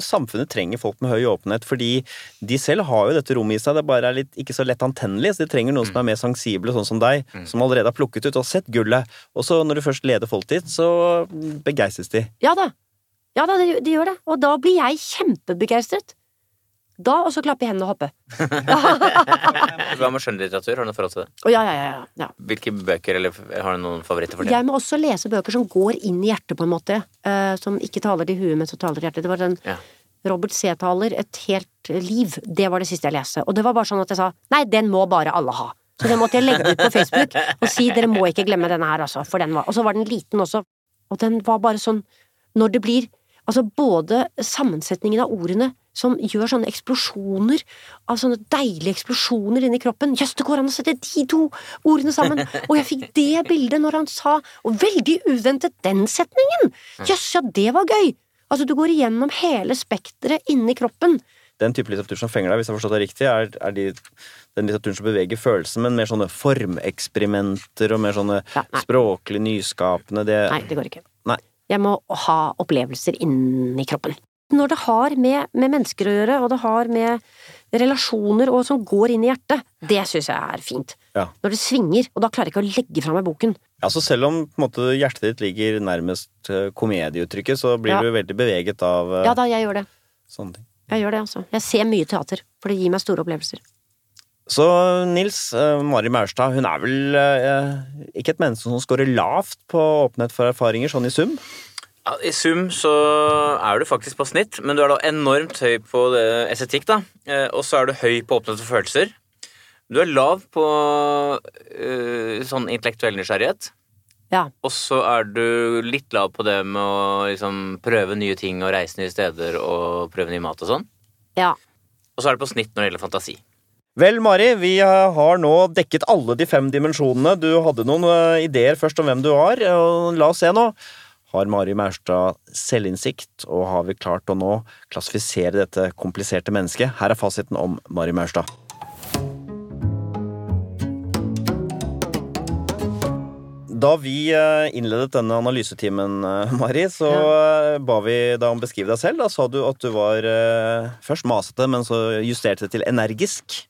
samfunnet trenger folk med høy åpenhet, fordi de selv har jo dette rommet i seg, det bare er litt ikke så lett antennelig, så de trenger noen som er mer sensible, sånn som deg, som allerede har plukket ut og sett gullet. Og så når du først leder folk dit, så begeistres de. Ja da. Ja da, de, de gjør det. Og da blir jeg kjempebegeistret. Da, og så klappe i hendene og hoppe. Hva med skjønnlitteratur? Har du noe forhold til det? Oh, ja, ja, ja, ja. Hvilke bøker, eller har du noen favoritter for det? Jeg må også lese bøker som går inn i hjertet, på en måte. Uh, som ikke taler til huet, men som taler til hjertet. Det var den Ja. Robert C-taler, Et helt liv. Det var det siste jeg leste. Og det var bare sånn at jeg sa nei, den må bare alle ha. Så den måtte jeg legge ut på Facebook og si dere må ikke glemme denne her, altså. For den var Og så var den liten også. Og den var bare sånn Når det blir Altså både sammensetningen av ordene som gjør sånne eksplosjoner, av sånne deilige eksplosjoner inni kroppen. Jøss, det går an å sette de to ordene sammen! Og jeg fikk det bildet når han sa Og veldig uventet den setningen! Jøss, ja, det var gøy! Altså, du går igjennom hele spekteret inni kroppen. Den type litteratur som fenger deg, hvis jeg har forstått det riktig, er, er de, den litteraturen som beveger følelsen, men mer sånne formeksperimenter og mer sånne Ja, språklig nyskapende det, Nei, det går ikke. Jeg må ha opplevelser inni kroppen. Når det har med, med mennesker å gjøre, og det har med relasjoner og som går inn i hjertet, det syns jeg er fint. Ja. Når det svinger, og da klarer jeg ikke å legge fra meg boken. Ja, så Selv om måte, hjertet ditt ligger nærmest eh, komedieuttrykket, så blir Ja. du veldig beveget av eh, Ja da, jeg gjør det. sånne ting. Jeg gjør det, altså. Jeg ser mye teater, for det gir meg store opplevelser. Så Nils, eh, Mari Maurstad, hun er vel eh, ikke et menneske som scorer lavt på åpenhet for erfaringer, sånn i sum? Ja, I sum så er du faktisk på snitt, men du er da enormt høy på det, estetikk, da. Eh, og så er du høy på åpenhet for følelser. Du er lav på eh, sånn intellektuell nysgjerrighet. Ja. Og så er du litt lav på det med å liksom prøve nye ting og reise nye steder og prøve ny mat og sånn. Ja. Og så er du på snitt når det gjelder fantasi. Vel, Mari, vi har nå dekket alle de fem dimensjonene. Du hadde noen eh, ideer først om hvem du var. og La oss se nå. Har Mari Maurstad selvinnsikt, og har vi klart å nå klassifisere dette kompliserte mennesket? Her er fasiten om Mari Maurstad. Da vi eh, innledet denne analysetimen, eh, Mari, så ja. ba vi deg om å beskrive deg selv. Da sa du at du var først masete, men så justerte det til energisk.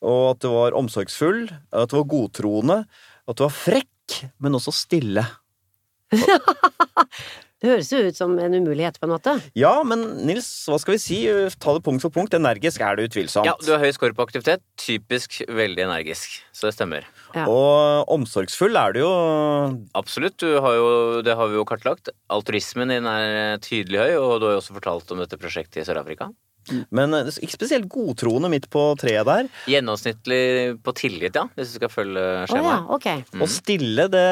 Og at du var omsorgsfull, at du var godtroende, at du var frekk, men også stille. Det høres jo ut som en umulighet, på en måte. Ja, men Nils, hva skal vi si? Ta det punkt for punkt. Energisk er du utvilsomt. Ja, du har høy skår på aktivitet. Typisk veldig energisk. Så det stemmer. Ja. Og omsorgsfull er du jo Absolutt. Du har jo, det har vi jo kartlagt. Altruismen din er tydelig høy, og du har jo også fortalt om dette prosjektet i Sør-Afrika. Men eh, ikke spesielt godtroende midt på treet der. Gjennomsnittlig på tillit, ja, hvis du skal følge Å ja, skjemaet. mm. Og stille, det,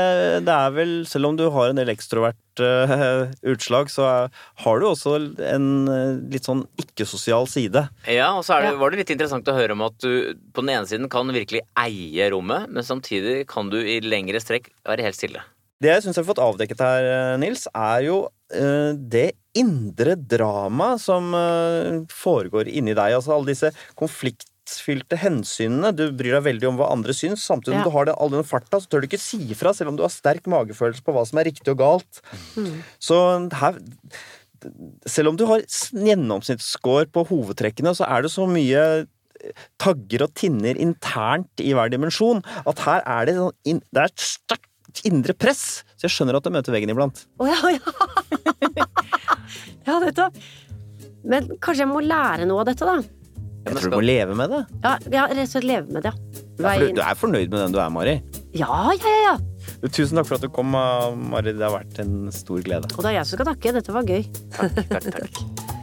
det er vel Selv om du har en del ekstrovert uh, utslag, så er, har du også en uh, litt sånn ikke-sosial side. Ja, og så er det, Ja. var det litt interessant å høre om at du på den ene siden kan virkelig eie rommet, men samtidig kan du i lengre strekk være helt stille. Det jeg syns jeg har fått avdekket her, Nils, er jo det indre dramaet som eh, foregår inni deg. Altså alle disse konfliktfylte hensynene. Du bryr deg veldig om hva andre syns. Samtidig som Ja. du har det, all den farta, så tør du ikke si ifra, selv om du har sterk magefølelse på hva som er riktig og galt. Så her Selv om du har gjennomsnittsscore på hovedtrekkene, så er det så mye tagger og tinner internt i hver dimensjon at her er det, sånn det er et sterkt indre press. Så jeg skjønner at du møter veggen iblant. Å ja, ja. ja, nettopp. Men kanskje jeg må lære noe av dette, da? Jeg tror du må leve med det. Ja, ja rett og slett leve med det, ja. Ja, for du, du er fornøyd med den du er, Mari. Ja, ja, ja, ja. Tusen takk for at du kom, Mari. Det har vært en stor glede. Og det er jeg som skal takke. Dette var gøy. Takk, takk, takk.